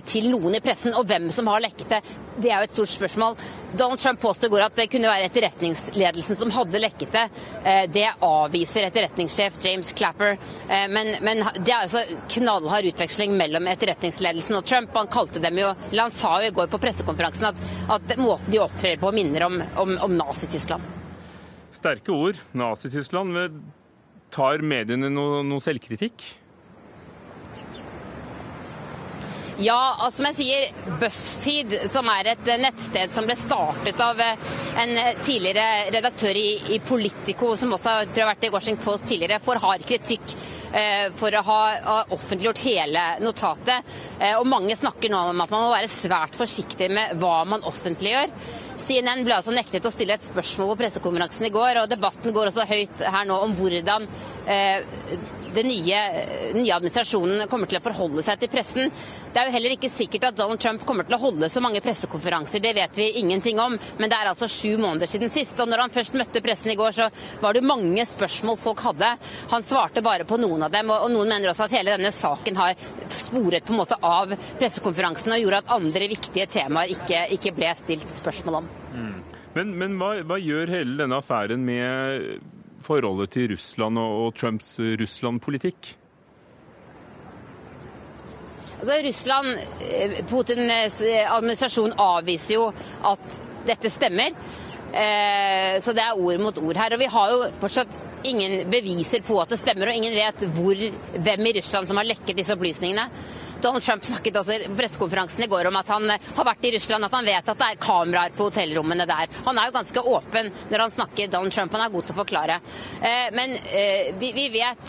til noen i pressen. Og hvem som har lekket lekket det, er jo et stort spørsmål. Donald Trump påstår går at det kunne være etterretningsledelsen som hadde lekket det. Eh, det avviser etterretningssjef James Clapper. Eh, men, men det er altså knallhard utveksling mellom etterretningsledelsen og Trump. Han kalte dem jo, han sa jo i går på pressekonferansen at, at måten de opptrer på, minner om, om, om Nazi-Tyskland. Sterke ord. Nazi-Tyskland. Tar mediene noe, noe selvkritikk? Ja, altså som jeg sier, BuzzFeed, som er et nettsted som ble startet av eh, en tidligere redaktør i, i Politico, som også har vært i Washington Post tidligere, får hard kritikk eh, for å ha, ha offentliggjort hele notatet. Eh, og mange snakker nå om at man må være svært forsiktig med hva man offentliggjør. CNN ble altså nektet å stille et spørsmål på pressekonferansen i går, og debatten går også høyt her nå om hvordan eh, den nye, nye, administrasjonen kommer til å forholde seg til pressen. Det er jo heller ikke sikkert at Donald Trump kommer til å holde så mange pressekonferanser, det vet vi ingenting om. Men det er altså sju måneder siden sist. Og når han først møtte pressen i går, så var det mange spørsmål folk hadde. Han svarte bare på noen av dem, og noen mener også at hele denne saken har sporet på en måte av pressekonferansen og gjorde at andre viktige temaer ikke, ikke ble stilt spørsmål om. Mm. Men, men hva, hva gjør hele denne affæren med forholdet til Russland og Trumps Russland-politikk? Altså, Russland, eh, Putins eh, administrasjon avviser jo at dette stemmer. Eh, så det er ord mot ord her. Og vi har jo fortsatt ingen beviser på at det stemmer, og ingen vet hvor, hvem i Russland som har lekket disse opplysningene. Donald Trump snakket også på pressekonferansen i går om at han eh, har vært i Russland, at han vet at det er kameraer på hotellrommene der. Han er jo ganske åpen når han snakker, Donald Trump. Han er god til å forklare. Eh, men eh, vi vet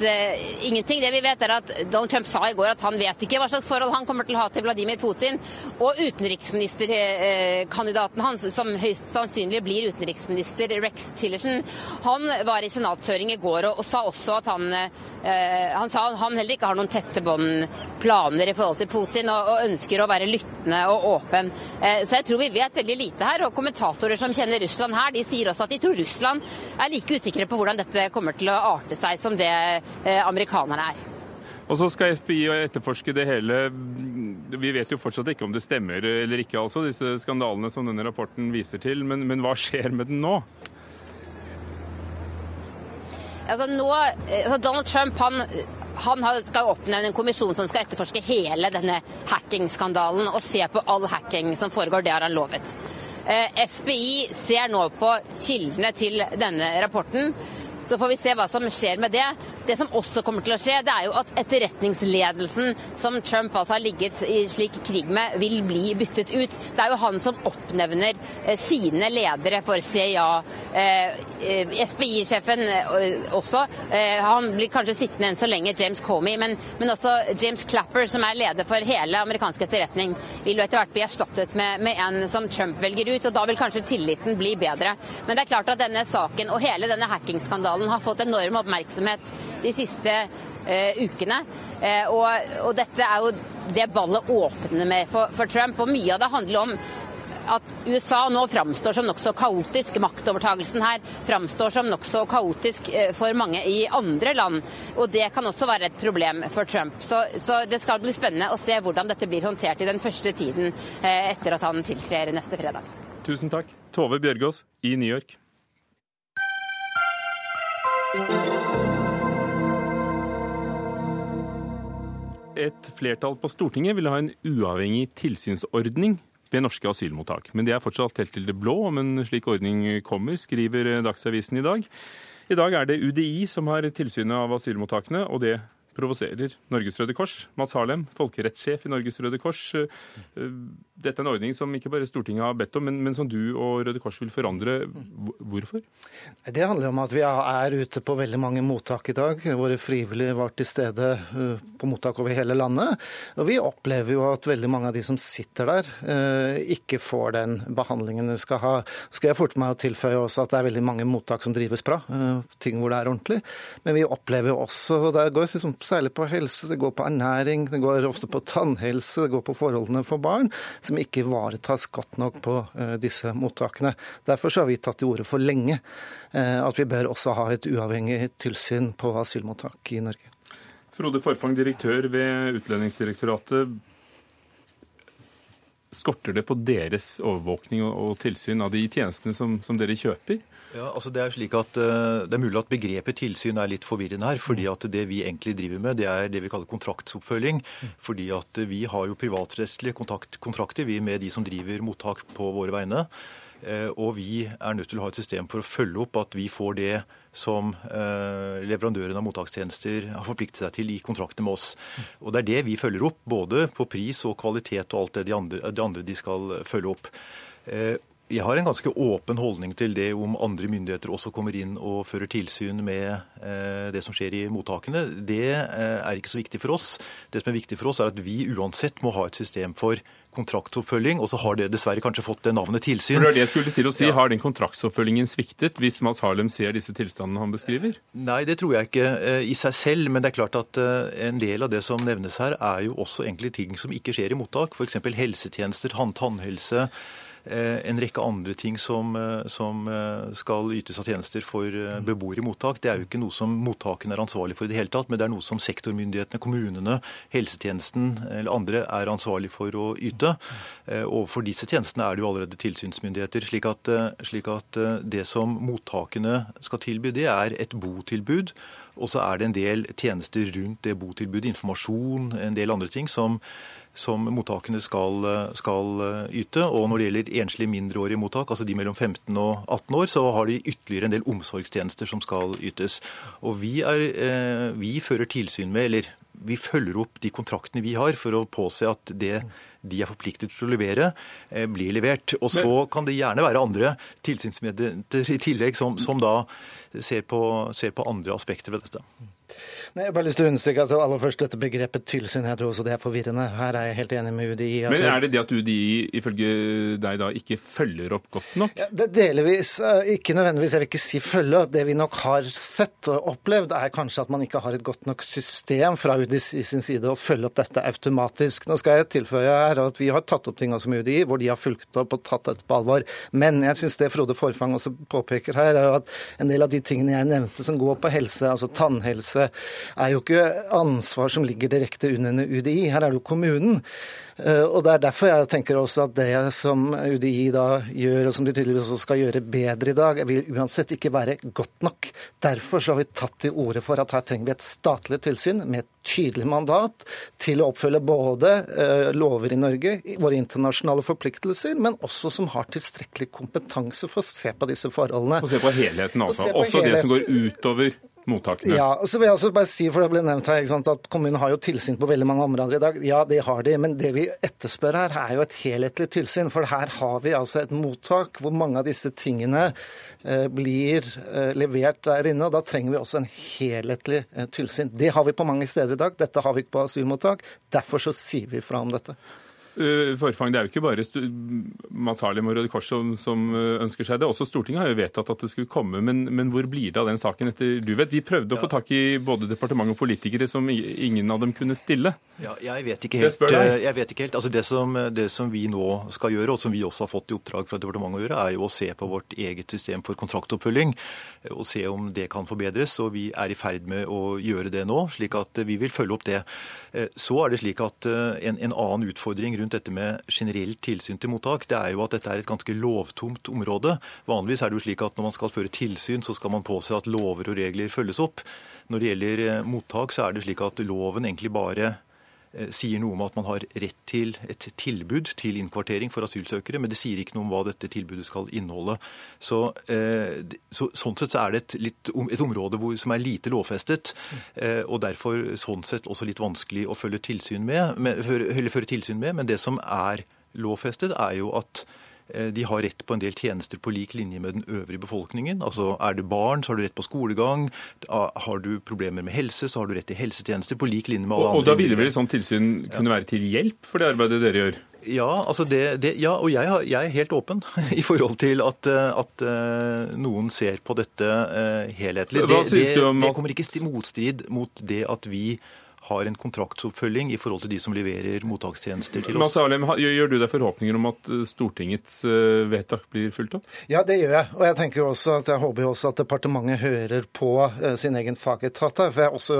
ingenting. Det vi vet, er at Donald Trump sa i går at han vet ikke hva slags forhold han kommer til å ha til Vladimir Putin. Og utenriksministerkandidaten hans, som høyst sannsynlig blir utenriksminister, Rex Tillerson, han var i senatshøring i går og, sa også at han, han sa han heller ikke har noen tette bånd, planer i forhold forhold til Putin og, og, ønsker å være lyttende og åpen. Eh, så jeg tror vi vet veldig lite her. Og kommentatorer som kjenner Russland her, de sier også at de tror Russland er like usikre på hvordan dette kommer til å arte seg som det eh, amerikanerne er. Og så skal FBI etterforske det hele. Vi vet jo fortsatt ikke om det stemmer eller ikke, altså, disse skandalene som denne rapporten viser til. Men, men hva skjer med den nå? Altså nå, altså Donald Trump han, han skal oppnevne en kommisjon som skal etterforske hele denne hacking-skandalen og se på all hacking som foregår. Det har han lovet. Eh, FBI ser nå på kildene til denne rapporten. Så får vi se hva som skjer med det. Det som også kommer til å skje, det er jo at etterretningsledelsen som Trump altså har ligget i slik krig med, vil bli byttet ut. Det er jo han som oppnevner eh, sine ledere for CIA. Eh, eh, FBI-sjefen også. Han blir kanskje sittende enn så lenge, James Comey, men, men, også James Clapper, som er leder for hele amerikansk etterretning, vil jo etter hvert bli erstattet med, med en som Trump velger ut, og da vil kanskje tilliten bli bedre. Men det er klart at denne saken og hele denne hacking-skandalen skandalen har fått enorm oppmerksomhet de siste uh, ukene. Uh, og, og, dette er jo det ballet åpner med for, for Trump. Og mye av det handler om at USA nå framstår som nokså kaotisk. Maktovertagelsen her framstår som nokså kaotisk eh, for mange i andre land. Og det kan også være et problem for Trump. Så, så det skal bli spennende å se hvordan dette blir håndtert i den første tiden etter at han tiltrer neste fredag. Tusen takk. Tove Bjørgaas i New York. Et flertall på Stortinget ville ha en uavhengig tilsynsordning ved norske asylmottak. Men det er fortsatt helt til det blå om en slik ordning kommer, skriver Dagsavisen i dag. I dag er det UDI som har tilsynet av asylmottakene, og det provoserer Norges Røde Kors. Mats Harlem, folkerettssjef i Norges Røde Kors. Eh, dette er en ordning som ikke bare Stortinget har bedt om, men, men som du og Røde Kors vil forandre. Hvorfor? Det handler om at vi er ute på veldig mange mottak i dag. Våre frivillige var til stede eh, på mottak over hele landet. Og vi opplever jo at veldig mange av de som sitter der, eh, ikke får den behandlingen de skal ha. Skal jeg forte meg å tilføye også at det er veldig mange mottak som drives bra, ting hvor det er ordentlig. Men vi opplever jo også, og det går liksom særlig på helse, det går på ernæring, det går ofte på tannhelse, det går på forholdene for barn, som ikke ivaretas godt nok på uh, disse mottakene. Derfor har vi tatt til orde for lenge uh, at vi bør også ha et uavhengig tilsyn på asylmottak i Norge. Frode Forfang, direktør ved Utlendingsdirektoratet. Skorter det på deres overvåkning og, tilsyn av de tjenestene som, som dere kjøper? Ja, altså Det er slik at uh, det er mulig at begrepet tilsyn er litt forvirrende her. fordi at Det vi egentlig driver med, det er det vi kaller kontraktsoppfølging. fordi at Vi har jo privatrettslige kontrakter vi med de som driver mottak på våre vegne. Uh, og vi er nødt til å ha et system for å følge opp at vi får det som uh, leverandøren av mottakstjenester har forpliktet seg til i kontraktene med oss. Og Det er det vi følger opp, både på pris og kvalitet og alt det de andre, de, andre de skal følge opp. Jeg har en ganske åpen holdning til det om andre myndigheter også kommer inn og fører tilsyn med eh, det som skjer i mottakene. Det eh, er ikke så viktig for oss. Det som er viktig for oss, er at vi uansett må ha et system for kontraktsoppfølging, og så har det dessverre kanskje fått det navnet tilsyn. For det er det jeg skulle til å si. Har den kontraktsoppfølgingen sviktet, hvis Mads Harlem ser disse tilstandene han beskriver? Nei, det tror jeg ikke eh, i seg selv. Men det er klart at en del av det som nevnes her, er jo også egentlig ting som ikke skjer i mottak. F.eks. helsetjenester, tannhelse. Eh, en rekke andre ting som, eh, som, eh, skal ytes av tjenester for beboere i mottak. Det er jo ikke noe som mottakene er ansvarlig for i det hele tatt, men det er noe som sektormyndighetene, kommunene, helsetjenesten eller andre er ansvarlig for å yte. Overfor disse tjenestene er det jo allerede tilsynsmyndigheter. Slik at, slik at det som mottakene skal tilby, det er et botilbud. Og så er det en del tjenester rundt det botilbudet, informasjon, en del andre ting som som mottakene skal, skal, yte. Og når det gjelder enslige mindreårige mottak, altså de mellom 15 og 18 år, så har de ytterligere en del omsorgstjenester som skal ytes. Og vi, er, eh, vi fører tilsyn med, eller vi følger opp de kontraktene vi har for å påse at det de er forpliktet til å levere, eh, blir levert. Og så kan det gjerne være andre tilsynsmyndigheter i tillegg som, som da ser på, ser på andre aspekter ved dette. Nei, jeg bare lyst til å understreke at aller først dette begrepet tilsyn. Jeg tror også det er forvirrende. Her er jeg helt enig med UDI. Men er det det at UDI ifølge deg da ikke følger opp godt nok? Ja, det delvis. Eh, ikke nødvendigvis. Jeg vil ikke si følge opp. Det vi nok har sett og opplevd, er kanskje at man ikke har et godt nok system fra UDI sin side å følge opp dette automatisk. Nå skal jeg tilføye her er at vi har tatt opp ting også med UDI, hvor de har fulgt opp og tatt dette på alvor. Men jeg syns det Frode Forfang også påpeker her, er at en del av de tingene jeg nevnte som går på helse, altså tannhelse, er jo ikke ansvar som ligger direkte under UDI. Her er det jo kommunen. Eh, og Det er derfor jeg tenker også at det som UDI da gjør, og som de tydeligvis også skal gjøre bedre i dag, vil uansett ikke være godt nok. Derfor så har vi tatt til orde for at her trenger vi et statlig tilsyn med et tydelig mandat til å oppfølge både eh, lover i Norge, våre internasjonale forpliktelser, men også som har tilstrekkelig kompetanse for å se på disse forholdene. Og se på helheten, altså. Også helheten. det som går utover mottakene. Ja, og så vil jeg også bare si, for det ble nevnt her, sant, at Kommunen har jo tilsyn på veldig mange områder i dag. Ja, det har de. Men det vi etterspør her, er jo et helhetlig tilsyn. For her har vi altså et mottak hvor mange av disse tingene eh, blir eh, levert der inne. og Da trenger vi også en helhetlig eh, tilsyn. Det har vi på mange steder i dag. Dette har vi ikke på asylmottak. Derfor så sier vi fra om dette. Eh, forfang, Det er jo ikke bare Mads Harlem og Røde Kors som, som, eh, ønsker seg det. Også Stortinget har jo vedtatt at det skulle komme. Men, men hvor blir det av den saken etter du vet? Vi prøvde å få tak i både departement og politikere som ingen av dem kunne stille. Ja, jeg vet ikke helt. Jeg, jeg vet ikke helt. Altså det, som, det som vi nå skal gjøre, og som vi også har fått i oppdrag fra departementet å gjøre, er jo å se på vårt eget system for kontraktoppfølging. Og se om det kan forbedres. Og vi er i ferd med å gjøre det nå, slik at vi vil følge opp det. Eh, så er det slik at en, en annen utfordring rundt dette med generelt tilsyn til mottak, det er jo at dette er et ganske lovtomt område. Vanligvis er det jo slik at når man skal føre tilsyn, så skal man påse at lover og regler følges opp. Når det gjelder eh, mottak, så er det slik at loven egentlig bare sier noe om at man har rett til et tilbud til innkvartering for asylsøkere, men det sier ikke noe om hva dette tilbudet skal inneholde. Så, eh, så Sånn sett så er det et, litt, et område hvor, som er lite lovfestet, eh, og derfor sånn sett også litt vanskelig å følge tilsyn med, med, føre, føre tilsyn med. Men det som er lovfestet, er jo at Eh, de har rett på en del tjenester på lik linje med den øvrige befolkningen. Altså Er du barn, så har du rett på skolegang. Har du problemer med helse, så har du rett til helsetjenester på lik linje med alle og, andre. Og da ville vel et sånt tilsyn kunne være til hjelp for det arbeidet dere gjør? Ja, altså det, det, ja og jeg, har, jeg, er helt åpen i forhold til at, eh, at uh, noen ser på dette helhetlig. Det, synes du om... det kommer ikke i motstrid mot det at vi har en kontraktsoppfølging i forhold til de som leverer mottakstjenester til oss. Mads Alem, Gjør du deg forhåpninger om at eh, Stortingets eh, vedtak blir fulgt opp? Ja, det gjør jeg. Og jeg tenker også at jeg håper også at departementet hører på eh, sin egen fagetat. For jeg også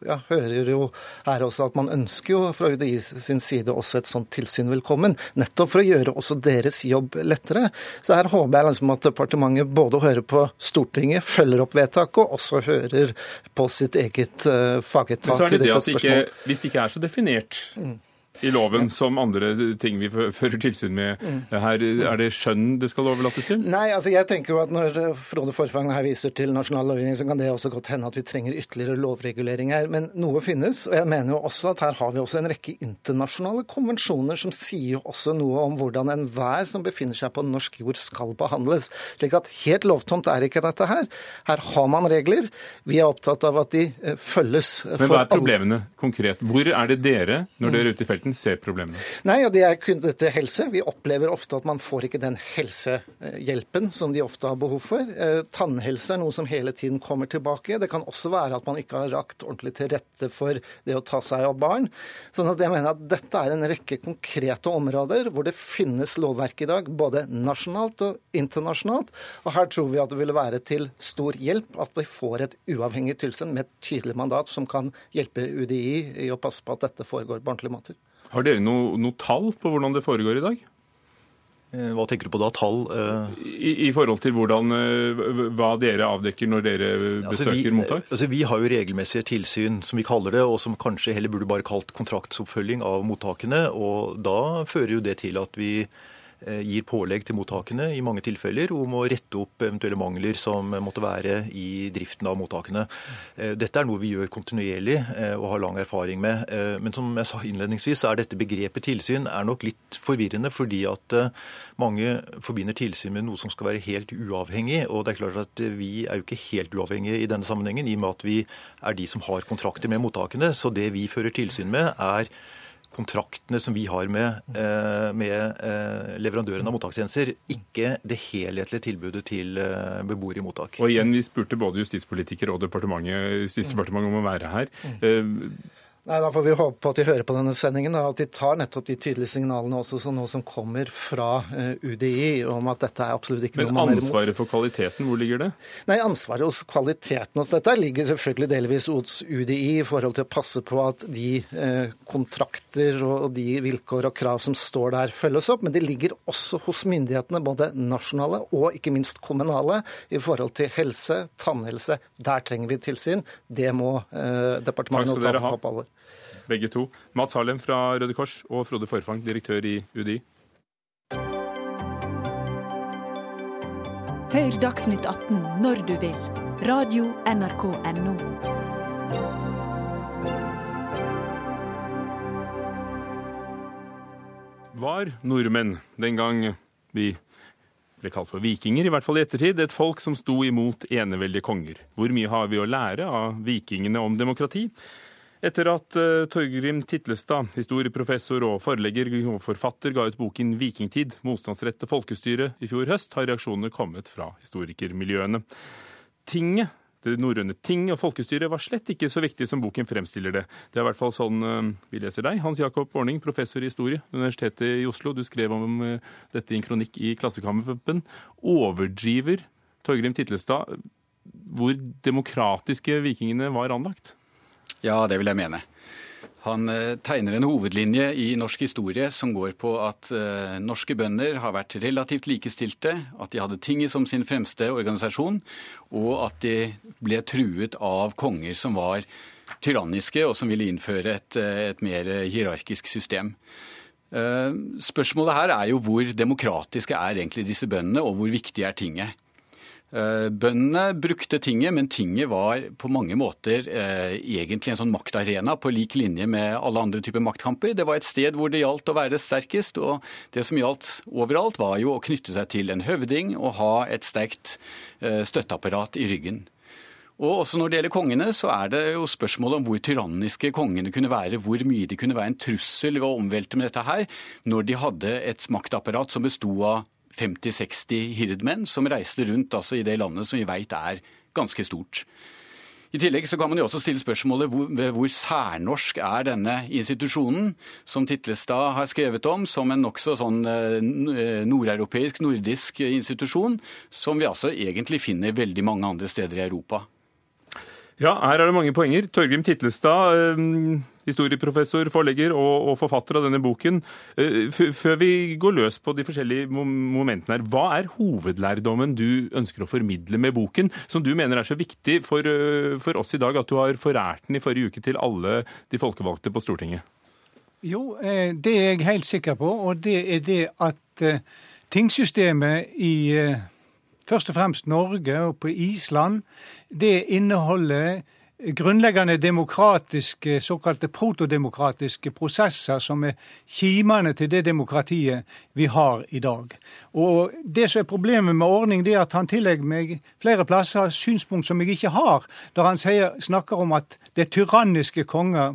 jeg hører jo her også at man ønsker jo fra UDI sin side også et sånt tilsyn velkommen. Nettopp for å gjøre også deres jobb lettere. Så her håper jeg liksom at departementet både hører på Stortinget, følger opp vedtaket, og også hører på sitt eget fagetat det at ikke, hvis det ikke er så definert mm i loven som andre ting vi fører tilsyn med mm. her. Er det skjønn det skal overlates til? Nei, altså jeg tenker jo at når Frode Forfang her viser til nasjonal lovgivning, så kan det også godt hende at vi trenger ytterligere lovregulering her. Men noe finnes. Og jeg mener jo også at her har vi også en rekke internasjonale konvensjoner som sier jo også noe om hvordan enhver som befinner seg på norsk jord skal behandles. Slik at helt lovtomt er ikke dette her. Her har man regler. Vi er opptatt av at de eh, følges. Men hva er problemene konkret? Hvor er det dere, når dere er ute i felten, ser problemene? Nei, og Det er kun dette helse. Vi opplever ofte at man får ikke den helsehjelpen som de ofte har behov for. Eh, tannhelse er noe som hele tiden kommer tilbake. Det kan også være at man ikke har rakt ordentlig til rette for det å ta seg av barn. Sånn at jeg mener at Dette er en rekke konkrete områder hvor det finnes lovverk i dag, både nasjonalt og internasjonalt. Og Her tror vi at det vil være til stor hjelp at vi får et uavhengig tilsyn med et tydelig mandat som kan hjelpe UDI i å passe på at dette foregår på ordentlige måter. Har dere noe, noe tall på hvordan det foregår i dag? Eh, hva tenker du på da? Tall? Uh... I, I, forhold til hvordan, uh, hva dere avdekker når dere besøker altså vi, mottak? Altså vi har jo regelmessige tilsyn, som vi kaller det, og som kanskje heller burde bare kalt kontraktsoppfølging av mottakene. og Da fører jo det til at vi Eh, gir pålegg til mottakene i mange tilfeller om å rette opp eventuelle mangler som måtte være i driften av mottakene. Eh, dette er noe vi gjør kontinuerlig eh, og har lang erfaring med. Men som jeg sa innledningsvis, er dette begrepet tilsyn er nok litt forvirrende, fordi at mange forbinder tilsyn med noe som skal være helt uavhengig. Og det er klart at vi er jo ikke helt uavhengige i denne sammenhengen, i og med at vi er de som har kontrakter med mottakene. Så det vi fører tilsyn med, er kontraktene som vi har med, eh, med eh, leverandøren av mottakstjenester, ikke det helhetlige tilbudet til eh, beboere i mottak. Og igjen, Vi spurte både justispolitikere og Justisdepartementet om å være her. Nei, Da får vi håpe på at de hører på denne sendingen, og at de tar nettopp de tydelige signalene også som, som kommer fra uh, UDI om at dette er absolutt ikke noe man er imot. Men ansvaret for kvaliteten, hvor ligger det? Nei, Ansvaret hos kvaliteten hos dette ligger selvfølgelig delvis hos UDI i forhold til å passe på at de uh, kontrakter og de vilkår og krav som står der, følges opp. Men det ligger også hos myndighetene, både nasjonale og ikke minst kommunale, i forhold til helse, tannhelse. Der trenger vi tilsyn. Det må uh, departementet ta på alvor begge to. Mats Harlem fra Røde Kors og Frode Forfang, direktør i UDI. Hør Dagsnytt 18 når du vil. Radio NRK Radio.nrk.no. Var nordmenn den gang vi ble kalt for vikinger, i hvert fall i ettertid, et folk som sto imot eneveldige konger. Hvor mye har vi å lære av vikingene om demokrati? Etter at uh, Torgrim Titlestad, historieprofessor og forlegger og forfatter, ga ut boken 'Vikingtid motstandsrett og folkestyre' i fjor høst, har reaksjonene kommet fra historikermiljøene. Tinget, det norrøne ting og folkestyret var slett ikke så viktig som boken fremstiller det. Det er i hvert fall sånn uh, vi leser deg. Hans Jakob Orning, professor i historie, Universitetet i Oslo. Du skrev om uh, dette i en kronikk i Klassekampen. Overdriver Torgrim Titlestad hvor demokratiske vikingene var anlagt? Ja, det vil jeg mene. Han eh, tegner en hovedlinje i norsk historie som går på at uh, norske bønder har vært relativt likestilte, at de hadde tinget som sin fremste organisasjon, og at de ble truet av konger som var tyranniske, og som ville innføre et, eh, et mer hierarkisk system. Spørsmålet her er jo hvor demokratiske er egentlig disse bøndene, og hvor viktig er tinget. Eh, bøndene brukte tinget, men tinget var på mange måter eh, egentlig en sånn maktarena på lik linje med alle andre typer maktkamper. Det var et sted hvor det gjaldt å være sterkest, og det som gjaldt overalt, var jo å knytte seg til en høvding og ha et sterkt eh, støtteapparat i ryggen. Og også når det gjelder kongene, så er det jo spørsmålet om hvor tyranniske kongene kunne være, hvor mye de kunne være en trussel ved å omvelte med dette her, når de hadde et maktapparat som besto av 50-60 hirdmenn som reiste rundt altså, i det landet som vi veit er ganske stort. I tillegg så kan man jo også stille spørsmålet hvor, hvor særnorsk er denne institusjonen, som Titlestad har skrevet om som en nokså sånn eh, nordeuropeisk, nordisk institusjon, som vi altså egentlig finner veldig mange andre steder i Europa. Ja, her er det mange poenger. Torgrim Titlestad, eh, historieprofessor, forlegger og, forfatter av denne boken. Eh, før vi går løs på de forskjellige momentene her, hva er hovedlærdommen du ønsker å formidle med boken, som du mener er så viktig for, eh, for oss i dag at du har forært den i forrige uke til alle de folkevalgte på Stortinget? Jo, det er jeg helt sikker på, og det er det at tingsystemet i først og fremst Norge og på Island, det inneholder grunnleggende demokratiske, såkalte protodemokratiske prosesser som er kimene til det demokratiet vi har i dag. Og Det som er problemet med ordning, det er at han tillegger meg flere plasser synspunkt som jeg ikke har, der han sier, snakker om at det er tyranniske konger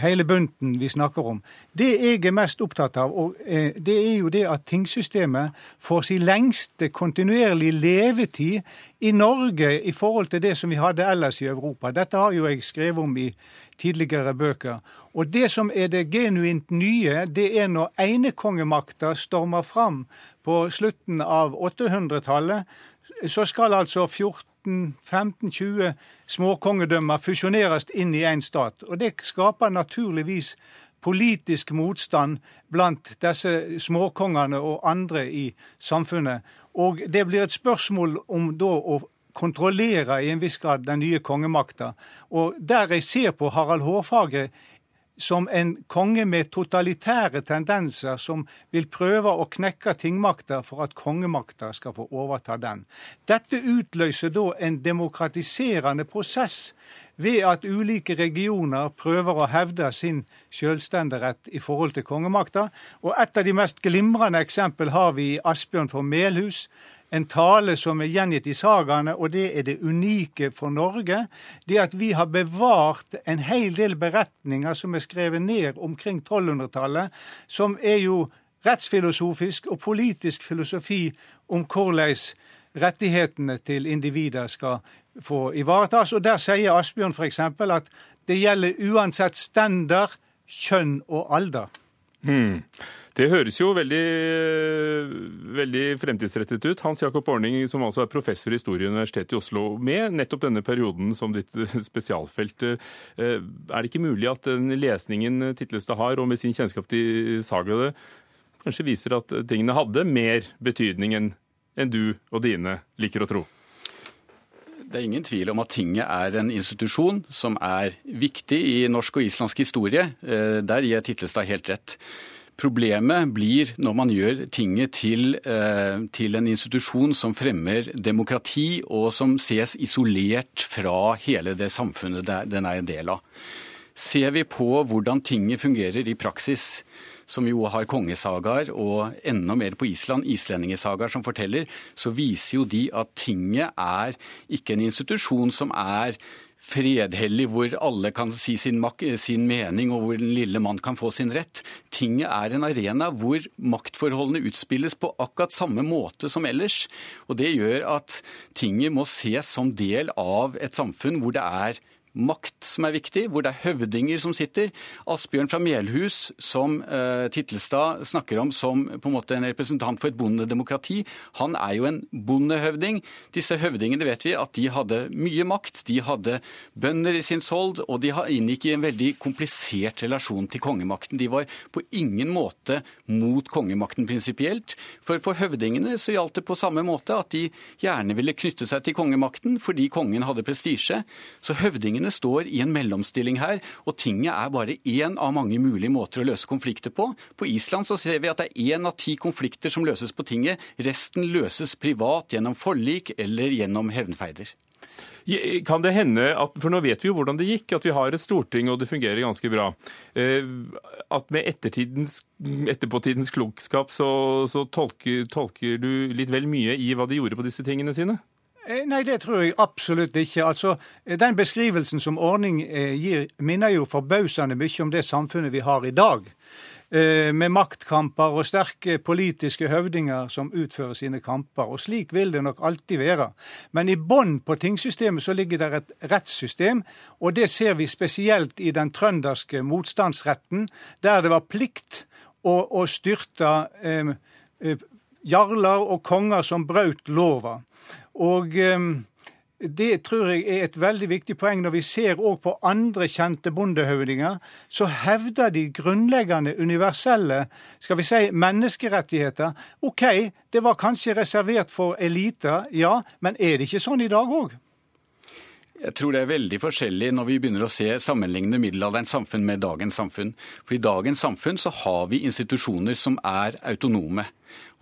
hele bunten vi snakker om. Det jeg er mest opptatt av, og eh, det er jo det at tingsystemet får sin lengste kontinuerlige levetid i Norge i forhold til det som vi hadde ellers i Europa. Dette har jo jeg skrevet om i tidligere bøker. Og det som er det genuint nye, det er når enekongemakta stormer fram på slutten av 800-tallet, så skal altså 14 15-20 småkongedømmer fusjoneres inn i én stat. Og Det skaper naturligvis politisk motstand blant disse småkongene og andre i samfunnet. Og det blir et spørsmål om da å kontrollere i en viss grad den nye kongemakta. Og der jeg ser på Harald Hårfagre som en konge med totalitære tendenser, som vil prøve å knekke tingmakta for at kongemakta skal få overta den. Dette utløser da en demokratiserende prosess ved at ulike regioner prøver å hevde sin selvstenderett i forhold til kongemakta. Og et av de mest glimrende eksempel har vi i Asbjørn for Melhus, en tale som er gjengitt i sagaene, og det er det unike for Norge. Det at vi har bevart en hel del beretninger som er skrevet ned omkring 1200-tallet, som er jo rettsfilosofisk og politisk filosofi om hvordan rettighetene til individer skal få ivaretas. Og Der sier Asbjørn f.eks. at Det gjelder uansett stender, kjønn og alder. Hmm. Det høres jo veldig, veldig fremtidsrettet ut. Hans Jakob Orning, som altså er professor i historie ved Universitetet i Oslo, med nettopp denne perioden som ditt spesialfelt. Eh, er det ikke mulig at den lesningen Titlestad har, og med sin kjennskap til sagaene, kanskje viser at tingene hadde mer betydning enn du og dine liker å tro? Det er ingen tvil om at tinget er en institusjon som er viktig i norsk og islandsk historie. Eh, der gir Titlestad helt rett. Problemet blir når man gjør tinget til, eh, til, en institusjon som fremmer demokrati, og som ses isolert fra hele det samfunnet den er en del av. Ser vi på hvordan tinget fungerer i praksis, som jo har kongesagaer, og enda mer på Island, islendingesagaer som forteller, så viser jo de at tinget er ikke en institusjon som er fredhellig, hvor alle kan si sin, sin, mening, og hvor den lille mann kan få sin rett. Tinget er en arena hvor maktforholdene utspilles på akkurat samme måte som ellers. Og Det gjør at tinget må ses som del av et samfunn hvor det er makt som er viktig, hvor det er høvdinger som sitter. Asbjørn fra Melhus, som eh, Titlestad snakker om som på en måte en representant for et bondedemokrati, han er jo en bondehøvding. Disse høvdingene vet vi at de hadde mye makt. De hadde bønder i sin sold, og de inngikk i en veldig komplisert relasjon til kongemakten. De var på ingen måte mot kongemakten prinsipielt. For for høvdingene så gjaldt det på samme måte at de gjerne ville knytte seg til kongemakten fordi kongen hadde prestisje. Så høvdingene Partiene står i en mellomstilling her, og tinget er bare én av mange mulige måter å løse konflikter på. På Island så ser vi at det er én av ti konflikter som løses på tinget. Resten løses privat gjennom forlik eller gjennom hevnfeider. Kan det hende, at, for nå vet vi jo hvordan det gikk, at vi har et storting og det fungerer ganske bra. Eh, at med etterpåtidens klokskap så, så tolker, tolker du litt vel mye i hva de gjorde på disse tingene sine? Eh, nei, det tror jeg absolutt ikke. Altså, eh, Den beskrivelsen som Ordning eh, gir, minner jo forbausende mye om det samfunnet vi har i dag. Med maktkamper og sterke politiske høvdinger som utfører sine kamper. Og slik vil det nok alltid være. Men i bånn på tingsystemet så ligger det et rettssystem, og det ser vi spesielt i den trønderske motstandsretten, der det var plikt å, å styrte eh, jarler og konger som brøt lova. Og ehm, det tror jeg er et veldig viktig poeng. Når vi ser òg på andre kjente bondehøvdinger, så hevder de grunnleggende universelle skal vi si, menneskerettigheter. OK, det var kanskje reservert for eliter, ja, men er det ikke sånn i dag òg? Jeg tror det er veldig forskjellig når vi begynner å se sammenligne middelalderens samfunn med dagens samfunn. For i dagens samfunn så har vi institusjoner som er autonome.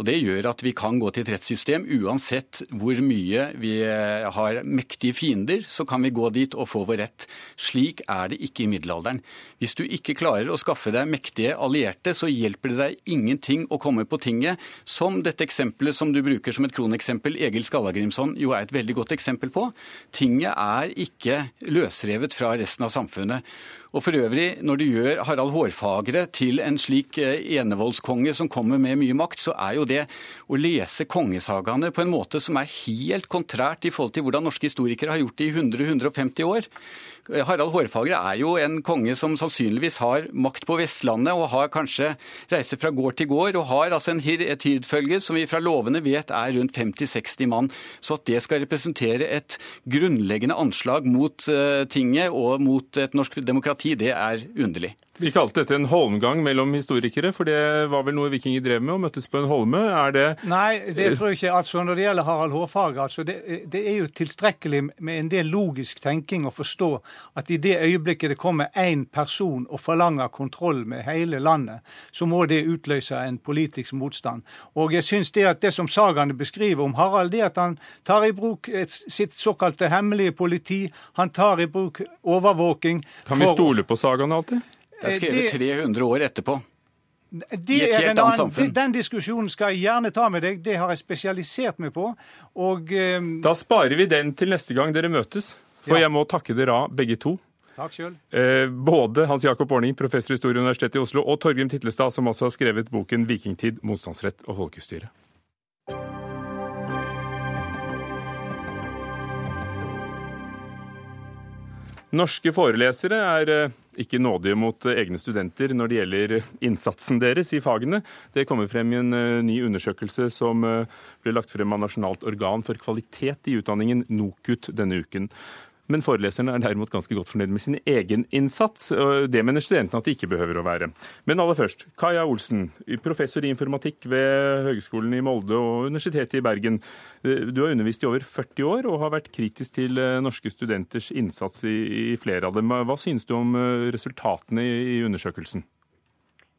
Og Det gjør at vi kan gå til et rettssystem uansett hvor mye vi eh, har mektige fiender, så kan vi gå dit og få vår rett. Slik er det ikke i middelalderen. Hvis du ikke klarer å skaffe deg mektige allierte, så hjelper det deg ingenting å komme på tinget, som dette eksempelet som du bruker som et kroneksempel, Egil Skallagrimson, jo er et veldig godt eksempel på. Tinget er ikke løsrevet fra resten av samfunnet. Og for øvrig, når du gjør Harald Hårfagre til en slik eh, enevoldskonge som kommer med mye makt, så er jo det å lese kongesagaene på en måte som er helt kontrært i forhold til hvordan norske historikere har gjort det i 100-150 år. Harald Hårfagre er jo en konge som sannsynligvis har makt på Vestlandet, og har kanskje reiser fra gård til gård, og har altså en et hirdfølge som vi fra lovene vet er rundt 50-60 mann. Så at det skal representere et grunnleggende anslag mot uh, tinget og mot et norsk demokrati, det er underlig. Vi kalte dette en holmgang mellom historikere, for det var vel noe vikinger drev med, å møttes på en holme. Er det Nei, det tror jeg ikke. Altså, Når det gjelder Harald Hårfagre, altså, det, det, er jo tilstrekkelig med en del logisk tenking å forstå at i det øyeblikket det kommer én person og forlanger kontroll med hele landet, så må det utløse en politisk motstand. Og jeg syns det at det som sagaene beskriver om Harald, det at han tar i bruk et, sitt såkalte hemmelige politi, han tar i bruk overvåking Kan vi stole på sagaene alltid? Det er skrevet 300 år etterpå. Det I et helt annet samfunn. Den diskusjonen skal jeg gjerne ta med deg. Det har jeg spesialisert meg på. Og, um... Da sparer vi den til neste gang dere møtes. For ja. jeg må takke dere av, begge to. Takk selv. Eh, både Hans Jakob Orning, professor i historie ved Universitetet i Oslo, og Torgrim Titlestad, som også har skrevet boken 'Vikingtid, motstandsrett og folkestyre'. Norske forelesere er eh, ikke nådige mot eh, egne studenter når det gjelder innsatsen deres i fagene. Det kommer frem i en eh, ny undersøkelse som ble lagt frem av Nasjonalt organ for kvalitet i utdanningen, NOKUT, denne uken. Men foreleserne er derimot ganske godt fornøyd med sin egen innsats. Det mener studentene at de ikke behøver å være. Men aller først, Kaja Olsen, professor i informatikk ved Høgskolen i Molde og Universitetet i Bergen. Du har undervist i over 40 år og har vært kritisk til eh, norske studenters innsats i, i flere av dem. Hva synes du om eh, resultatene i undersøkelsen?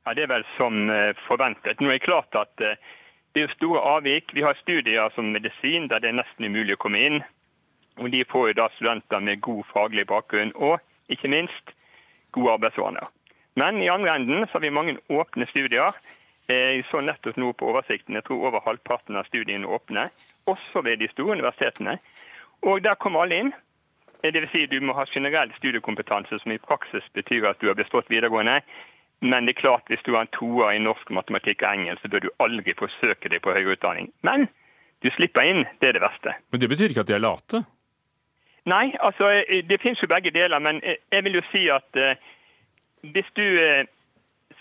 Ja, Det er vel som eh, forventet. Nå er det klart at det er store avvik. Vi har studier som medisin der det er nesten umulig å komme inn. Og De får jo da studenter med god faglig bakgrunn og ikke minst gode arbeidsvaner. Men i andre enden så har vi mange åpne studier. Jeg så nettopp nå på oversikten, jeg tror over halvparten av studiene åpne, også ved de store universitetene. Og der kommer alle inn. Det vil si du må ha generell studiekompetanse, som i praksis betyr at du har bestått videregående. Men det er klart hvis du har en toer i norsk, matematikk og engelsk, så bør du aldri forsøke deg på høyere utdanning. Men du slipper inn, det er det verste. Men det betyr ikke at de er late? Nei, altså eh, det finnes jo begge deler. Men eh, jeg vil jo si at eh, hvis du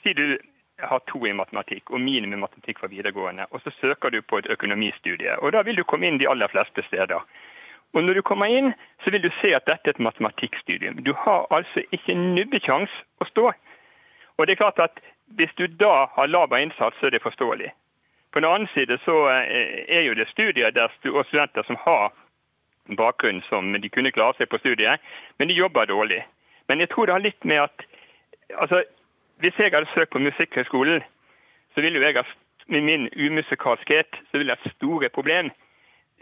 sier du har to i matematikk og minimum matematikk fra videregående, og så søker du på et økonomistudie, og da vil du komme inn de aller fleste steder. Og Når du kommer inn, så vil du se at dette er et matematikkstudium. Du har altså ikke nubbekjangs å stå. Og det er klart at Hvis du da har laber innsats, så er det forståelig. På den annen side så er jo det studier der, studenter som har bakgrunn som de kunne klare seg på studiet, men de jobber dårlig. Men jeg tror det har litt med at altså, Hvis jeg hadde søkt på Musikkhøgskolen, så ville jo jeg ha med min umusikalskhet så ville jeg ha store problem.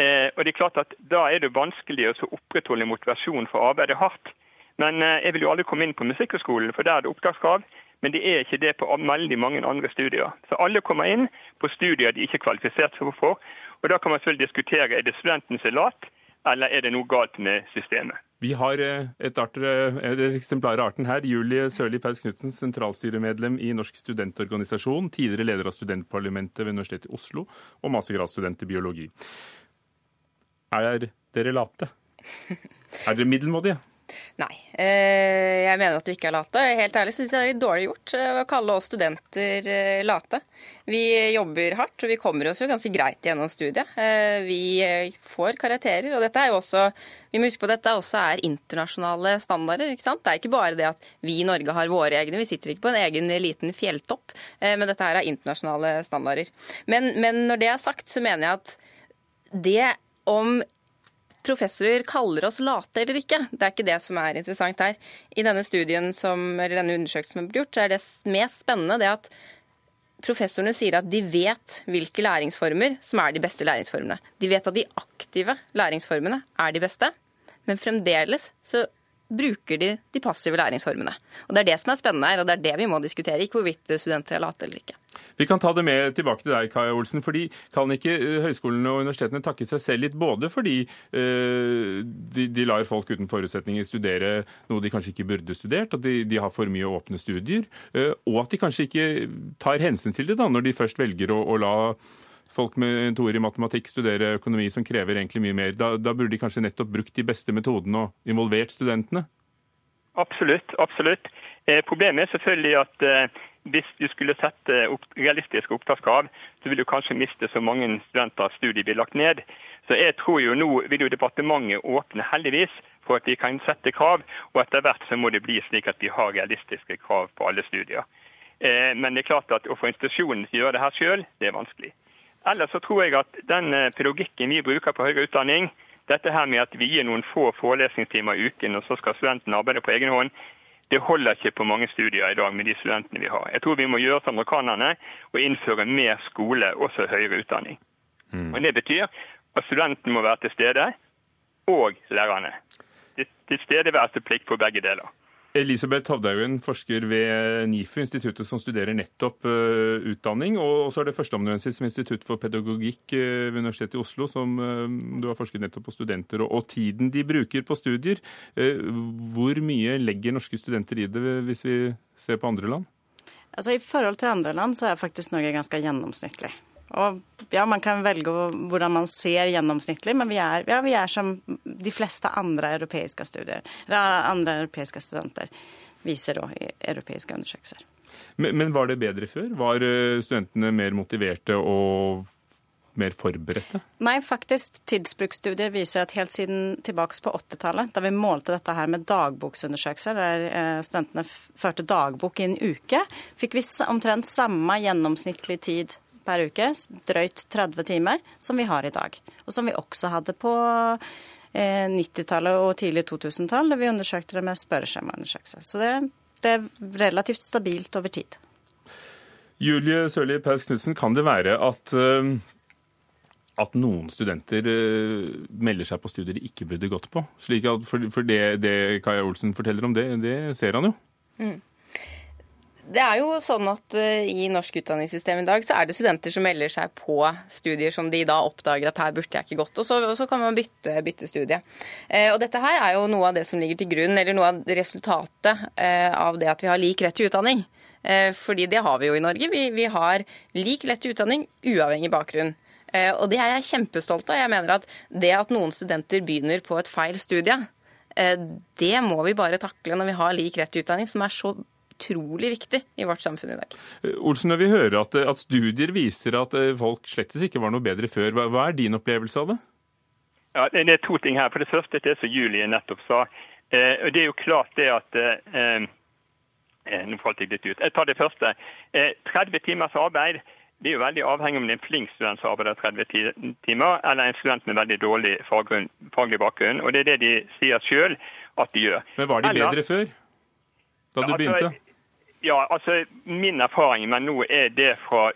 Eh, og det er klart at Da er det vanskelig å opprettholde motivasjon for å arbeide hardt. Men eh, jeg vil jo aldri komme inn på Musikkhøgskolen, for der er det opptakskrav. Men det er ikke det på veldig mange andre studier. Så alle kommer inn på studier de ikke er kvalifisert for. Og da kan man selvfølgelig diskutere er det studenten som er lat, eller er det noe galt med systemet? Vi har eh, et, arter, eh, et eksemplar av arten her. Julie Sørli Paus Knutsen, sentralstyremedlem i Norsk studentorganisasjon, tidligere leder av studentparlamentet ved Universitetet i Oslo og mastergradsstudent i biologi. Er dere late? Er dere middelmådige? Nei. Eh, jeg mener at vi ikke er late. Helt ærlig syns jeg det er litt dårlig gjort eh, å kalle oss studenter eh, late. Vi jobber hardt, og vi kommer oss jo ganske greit gjennom studiet. Vi får karakterer, og dette er jo også vi må huske på at dette også er internasjonale standarder. ikke sant? Det er ikke bare det at vi i Norge har våre egne, vi sitter ikke på en egen liten fjelltopp. Men dette her er internasjonale standarder. Men, men når det er sagt, så mener jeg at det om professorer kaller oss late eller ikke. Det er ikke det som er interessant her. I denne studien som, eller denne undersøkelsen som er gjort, så er det mest spennende det at professorene sier at de vet hvilke læringsformer som er de beste læringsformene. De vet at de aktive læringsformene er de beste, men fremdeles så bruker de de passive læringsformene. Og Det er det som er spennende her, og det er det vi må diskutere, ikke hvorvidt studenter er late eller ikke. Vi kan ta det med tilbake til deg, Kaja Olsen. fordi Kan ikke eh, høyskolene og universitetene takke seg selv litt, både fordi øh, de, de, lar folk uten forutsetninger studere noe de kanskje ikke burde studert, at de, de har for mye åpne studier, øh, og at de kanskje ikke tar hensyn til det da, når de først velger å, å la folk med en toer i matematikk studere økonomi som krever egentlig mye mer. Da, da burde de kanskje nettopp brukt de beste metodene og involvert studentene? Absolutt. absolutt. Eh, problemet er selvfølgelig at eh, hvis du skulle sette opp realistiske opptakskrav, så vil du kanskje miste så mange studenter studiet blir lagt ned. Så jeg tror jo Nå vil jo departementet åpne heldigvis for at de kan sette krav, og etter hvert så må det bli slik at vi har realistiske krav på alle studier. Eh, men det er klart at å få institusjonen til å gjøre det her sjøl, det er vanskelig. Ellers så tror jeg at den eh, pedagogikken vi bruker på høyere utdanning, dette her med at vi gir noen få forelesningstimer i uken, og så skal studentene arbeide på egen hånd, det holder ikke på mange studier i dag med de studentene vi har. Jeg tror vi må gjøre som amerikanerne og innføre mer skole, også høyere utdanning. Mm. Og Det betyr at studenten må være til stede, og lærerne. Tilstedeværelsesplikt på begge deler. Elisabeth Havdaugen, forsker ved NIFU, instituttet som studerer nettopp uh, utdanning. Og så er det førsteamanuensis ved Institutt for pedagogikk uh, ved Universitetet i Oslo, som uh, du har forsket nettopp på studenter og, og tiden de bruker på studier. hvor mye legger norske studenter i det, hvis vi ser på andre land? Altså I forhold til andre land så er faktisk Norge ganske gjennomsnittlig. Og ja, Man kan velge hvordan man ser gjennomsnittlig, men vi er, ja, vi er som de fleste andre europeiske studier, andre europeiske studenter viser da i europeiske undersøkelser. Men, men var det bedre før? Var eh, studentene mer motiverte og mer forberedte? Nei, faktisk. Tidsbruksstudier viser at helt siden tilbake på 80-tallet, da vi målte dette her med dagboksundersøkelser, der eh, studentene førte dagbok i en uke, fikk vi omtrent samme gjennomsnittlig tid per uke, drøyt 30 timer, som vi har i dag. Og som vi også hadde på 90-tallet eh, og tidlig 2000-tall, da vi undersøkte det med spørreskjemaundersøkelse. Så det, det, er relativt stabilt over tid. Julie Sørli Paus Knutsen, kan det være at, eh, at noen studenter eh, melder seg på studier de ikke burde gått på? Slik at for, for det, det Kaja Olsen forteller om det, det ser han jo. Mm. Det er jo sånn at uh, I norsk utdanningssystem i dag så er det studenter som melder seg på studier som de da oppdager at her burde jeg ikke gått, og så, og så kan man bytte, bytte studie. Uh, og Dette her er jo noe av det som ligger til grunn, eller noe av resultatet uh, av det at vi har lik rett til utdanning. Fordi det har vi jo i Norge. Vi, vi har lik rett til utdanning uavhengig bakgrunn. Og det er jeg kjempestolt av. Jeg mener at det at noen studenter begynner på et feil studie, det må vi bare takle når vi har lik rett til utdanning, som er så utrolig viktig i vårt samfunn i dag. Eh, Olsen, når vi hører at, eh, at studier viser at eh, folk slettes ikke var noe bedre før, hva, hva er din opplevelse av det? Ja, Det er to ting her. For Det første det som Julie nettopp sa. Eh, det er jo klart det at eh, Nå falt jeg litt ut. Jeg tar det første. Eh, 30 timers arbeid det er jo veldig avhengig om det er en flink student som arbeider 30 timer, eller en student med veldig dårlig faglig bakgrunn. Og Det er det de sier sjøl at de gjør. Men var de bedre eller, før? Da du altså, begynte? Ja, altså Min erfaring men nå er det fra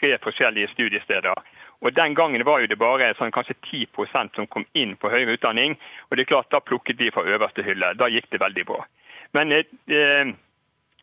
tre forskjellige studiesteder. Og Den gangen var jo det bare sånn, kanskje 10% som kom inn på høyere utdanning. og det er klart Da plukket vi fra øverste hylle. Da gikk det veldig bra. Men eh, eh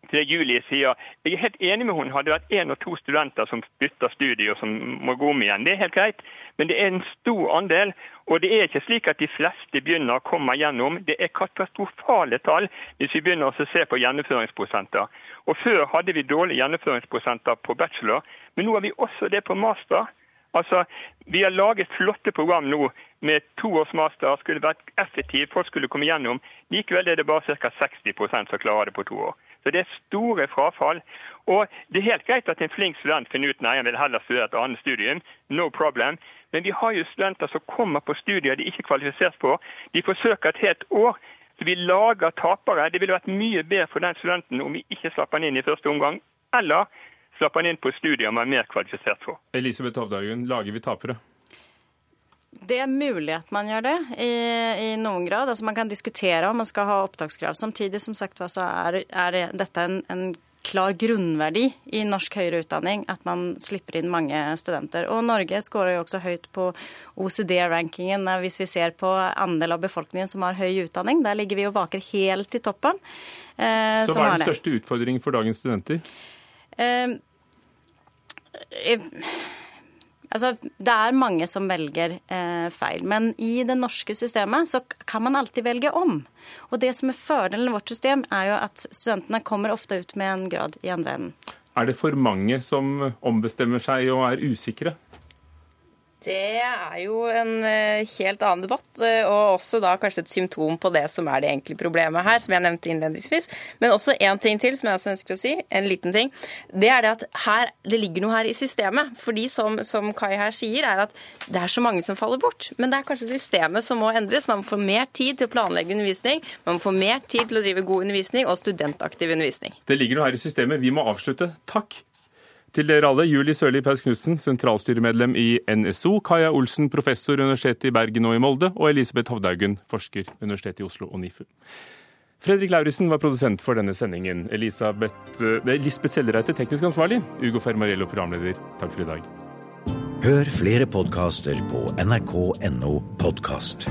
til det Julie sier, jeg er helt enig med henne. Hadde vært én og to studenter som bytter studie og som må gå om igjen, det er helt greit. Men det er en stor andel. Og det er ikke slik at de fleste begynner å komme gjennom. Det er katastrofale tall hvis vi begynner å se på gjennomføringsprosenter. Og Før hadde vi dårlige gjennomføringsprosenter på bachelor, men nå har vi også det på master. Altså, Vi har laget flotte program nå med to års master. Skulle vært effektivt, folk skulle komme gjennom. Likevel er det bare ca. 60 som klarer det på to år. Så det er store frafall. Og Det er helt greit at en flink student finner ut nei, jeg vil heller studere et annet studium. No problem. Men vi har jo studenter som kommer på studier de ikke er kvalifisert på. De forsøker et helt år. Så vi lager tapere. Det ville vært mye bedre for den studenten om vi ikke slapp han inn i første omgang, eller slapp han inn på studier man er mer kvalifisert for. Elisabeth Hovdagen, lager vi tapere? Det er mulig at man gjør det i, i noen grad. Altså Man kan diskutere om man skal ha opptakskrav. Samtidig som sagt, så er, er dette en, en klar grunnverdi i norsk høyere utdanning at man slipper inn mange studenter. Og Norge skårer jo også høyt på OCD-rankingen hvis vi ser på andel av befolkningen som har høy utdanning. Der ligger vi og vaker helt i toppen. Eh, Så hva er den største utfordringen for dagens studenter? Eh, eh, Altså, det er mange som velger eh, feil, men i det norske systemet så kan man alltid velge om. Og det som er fordelen i vårt system, er jo at studentene kommer ofte ut med en grad i andre enden. Er det for mange som ombestemmer seg og er usikre? Det er jo en eh, helt annen debatt, eh, og også da kanskje et symptom på det som er det egentlige problemet her, som jeg nevnte innledningsvis. Men også én ting til som jeg også ønsker å si, en liten ting. Det er det at her, det ligger noe her i systemet. Fordi som, som Kai her sier, er at det er så mange som faller bort. Men det er kanskje systemet som må endres. Man må få mer tid til å planlegge undervisning, man må få mer tid til å drive god undervisning og studentaktiv undervisning. Det ligger noe her i systemet. Vi må avslutte. Takk. Til dere alle, Julie Sørli Paus Knutsen, sentralstyremedlem i NSO, Kaja Olsen, professor Universitetet i Bergen og i Molde, og Elisabeth Hovdaugen, forsker Universitetet i Oslo og NIFU. Fredrik Lauritzen var produsent for denne sendingen. Elisabeth, eh, Lisbeth Sellereite teknisk ansvarlig. Ugo Fermarello programleder. Takk for i dag. Hør flere podkaster på nrk.no podkast.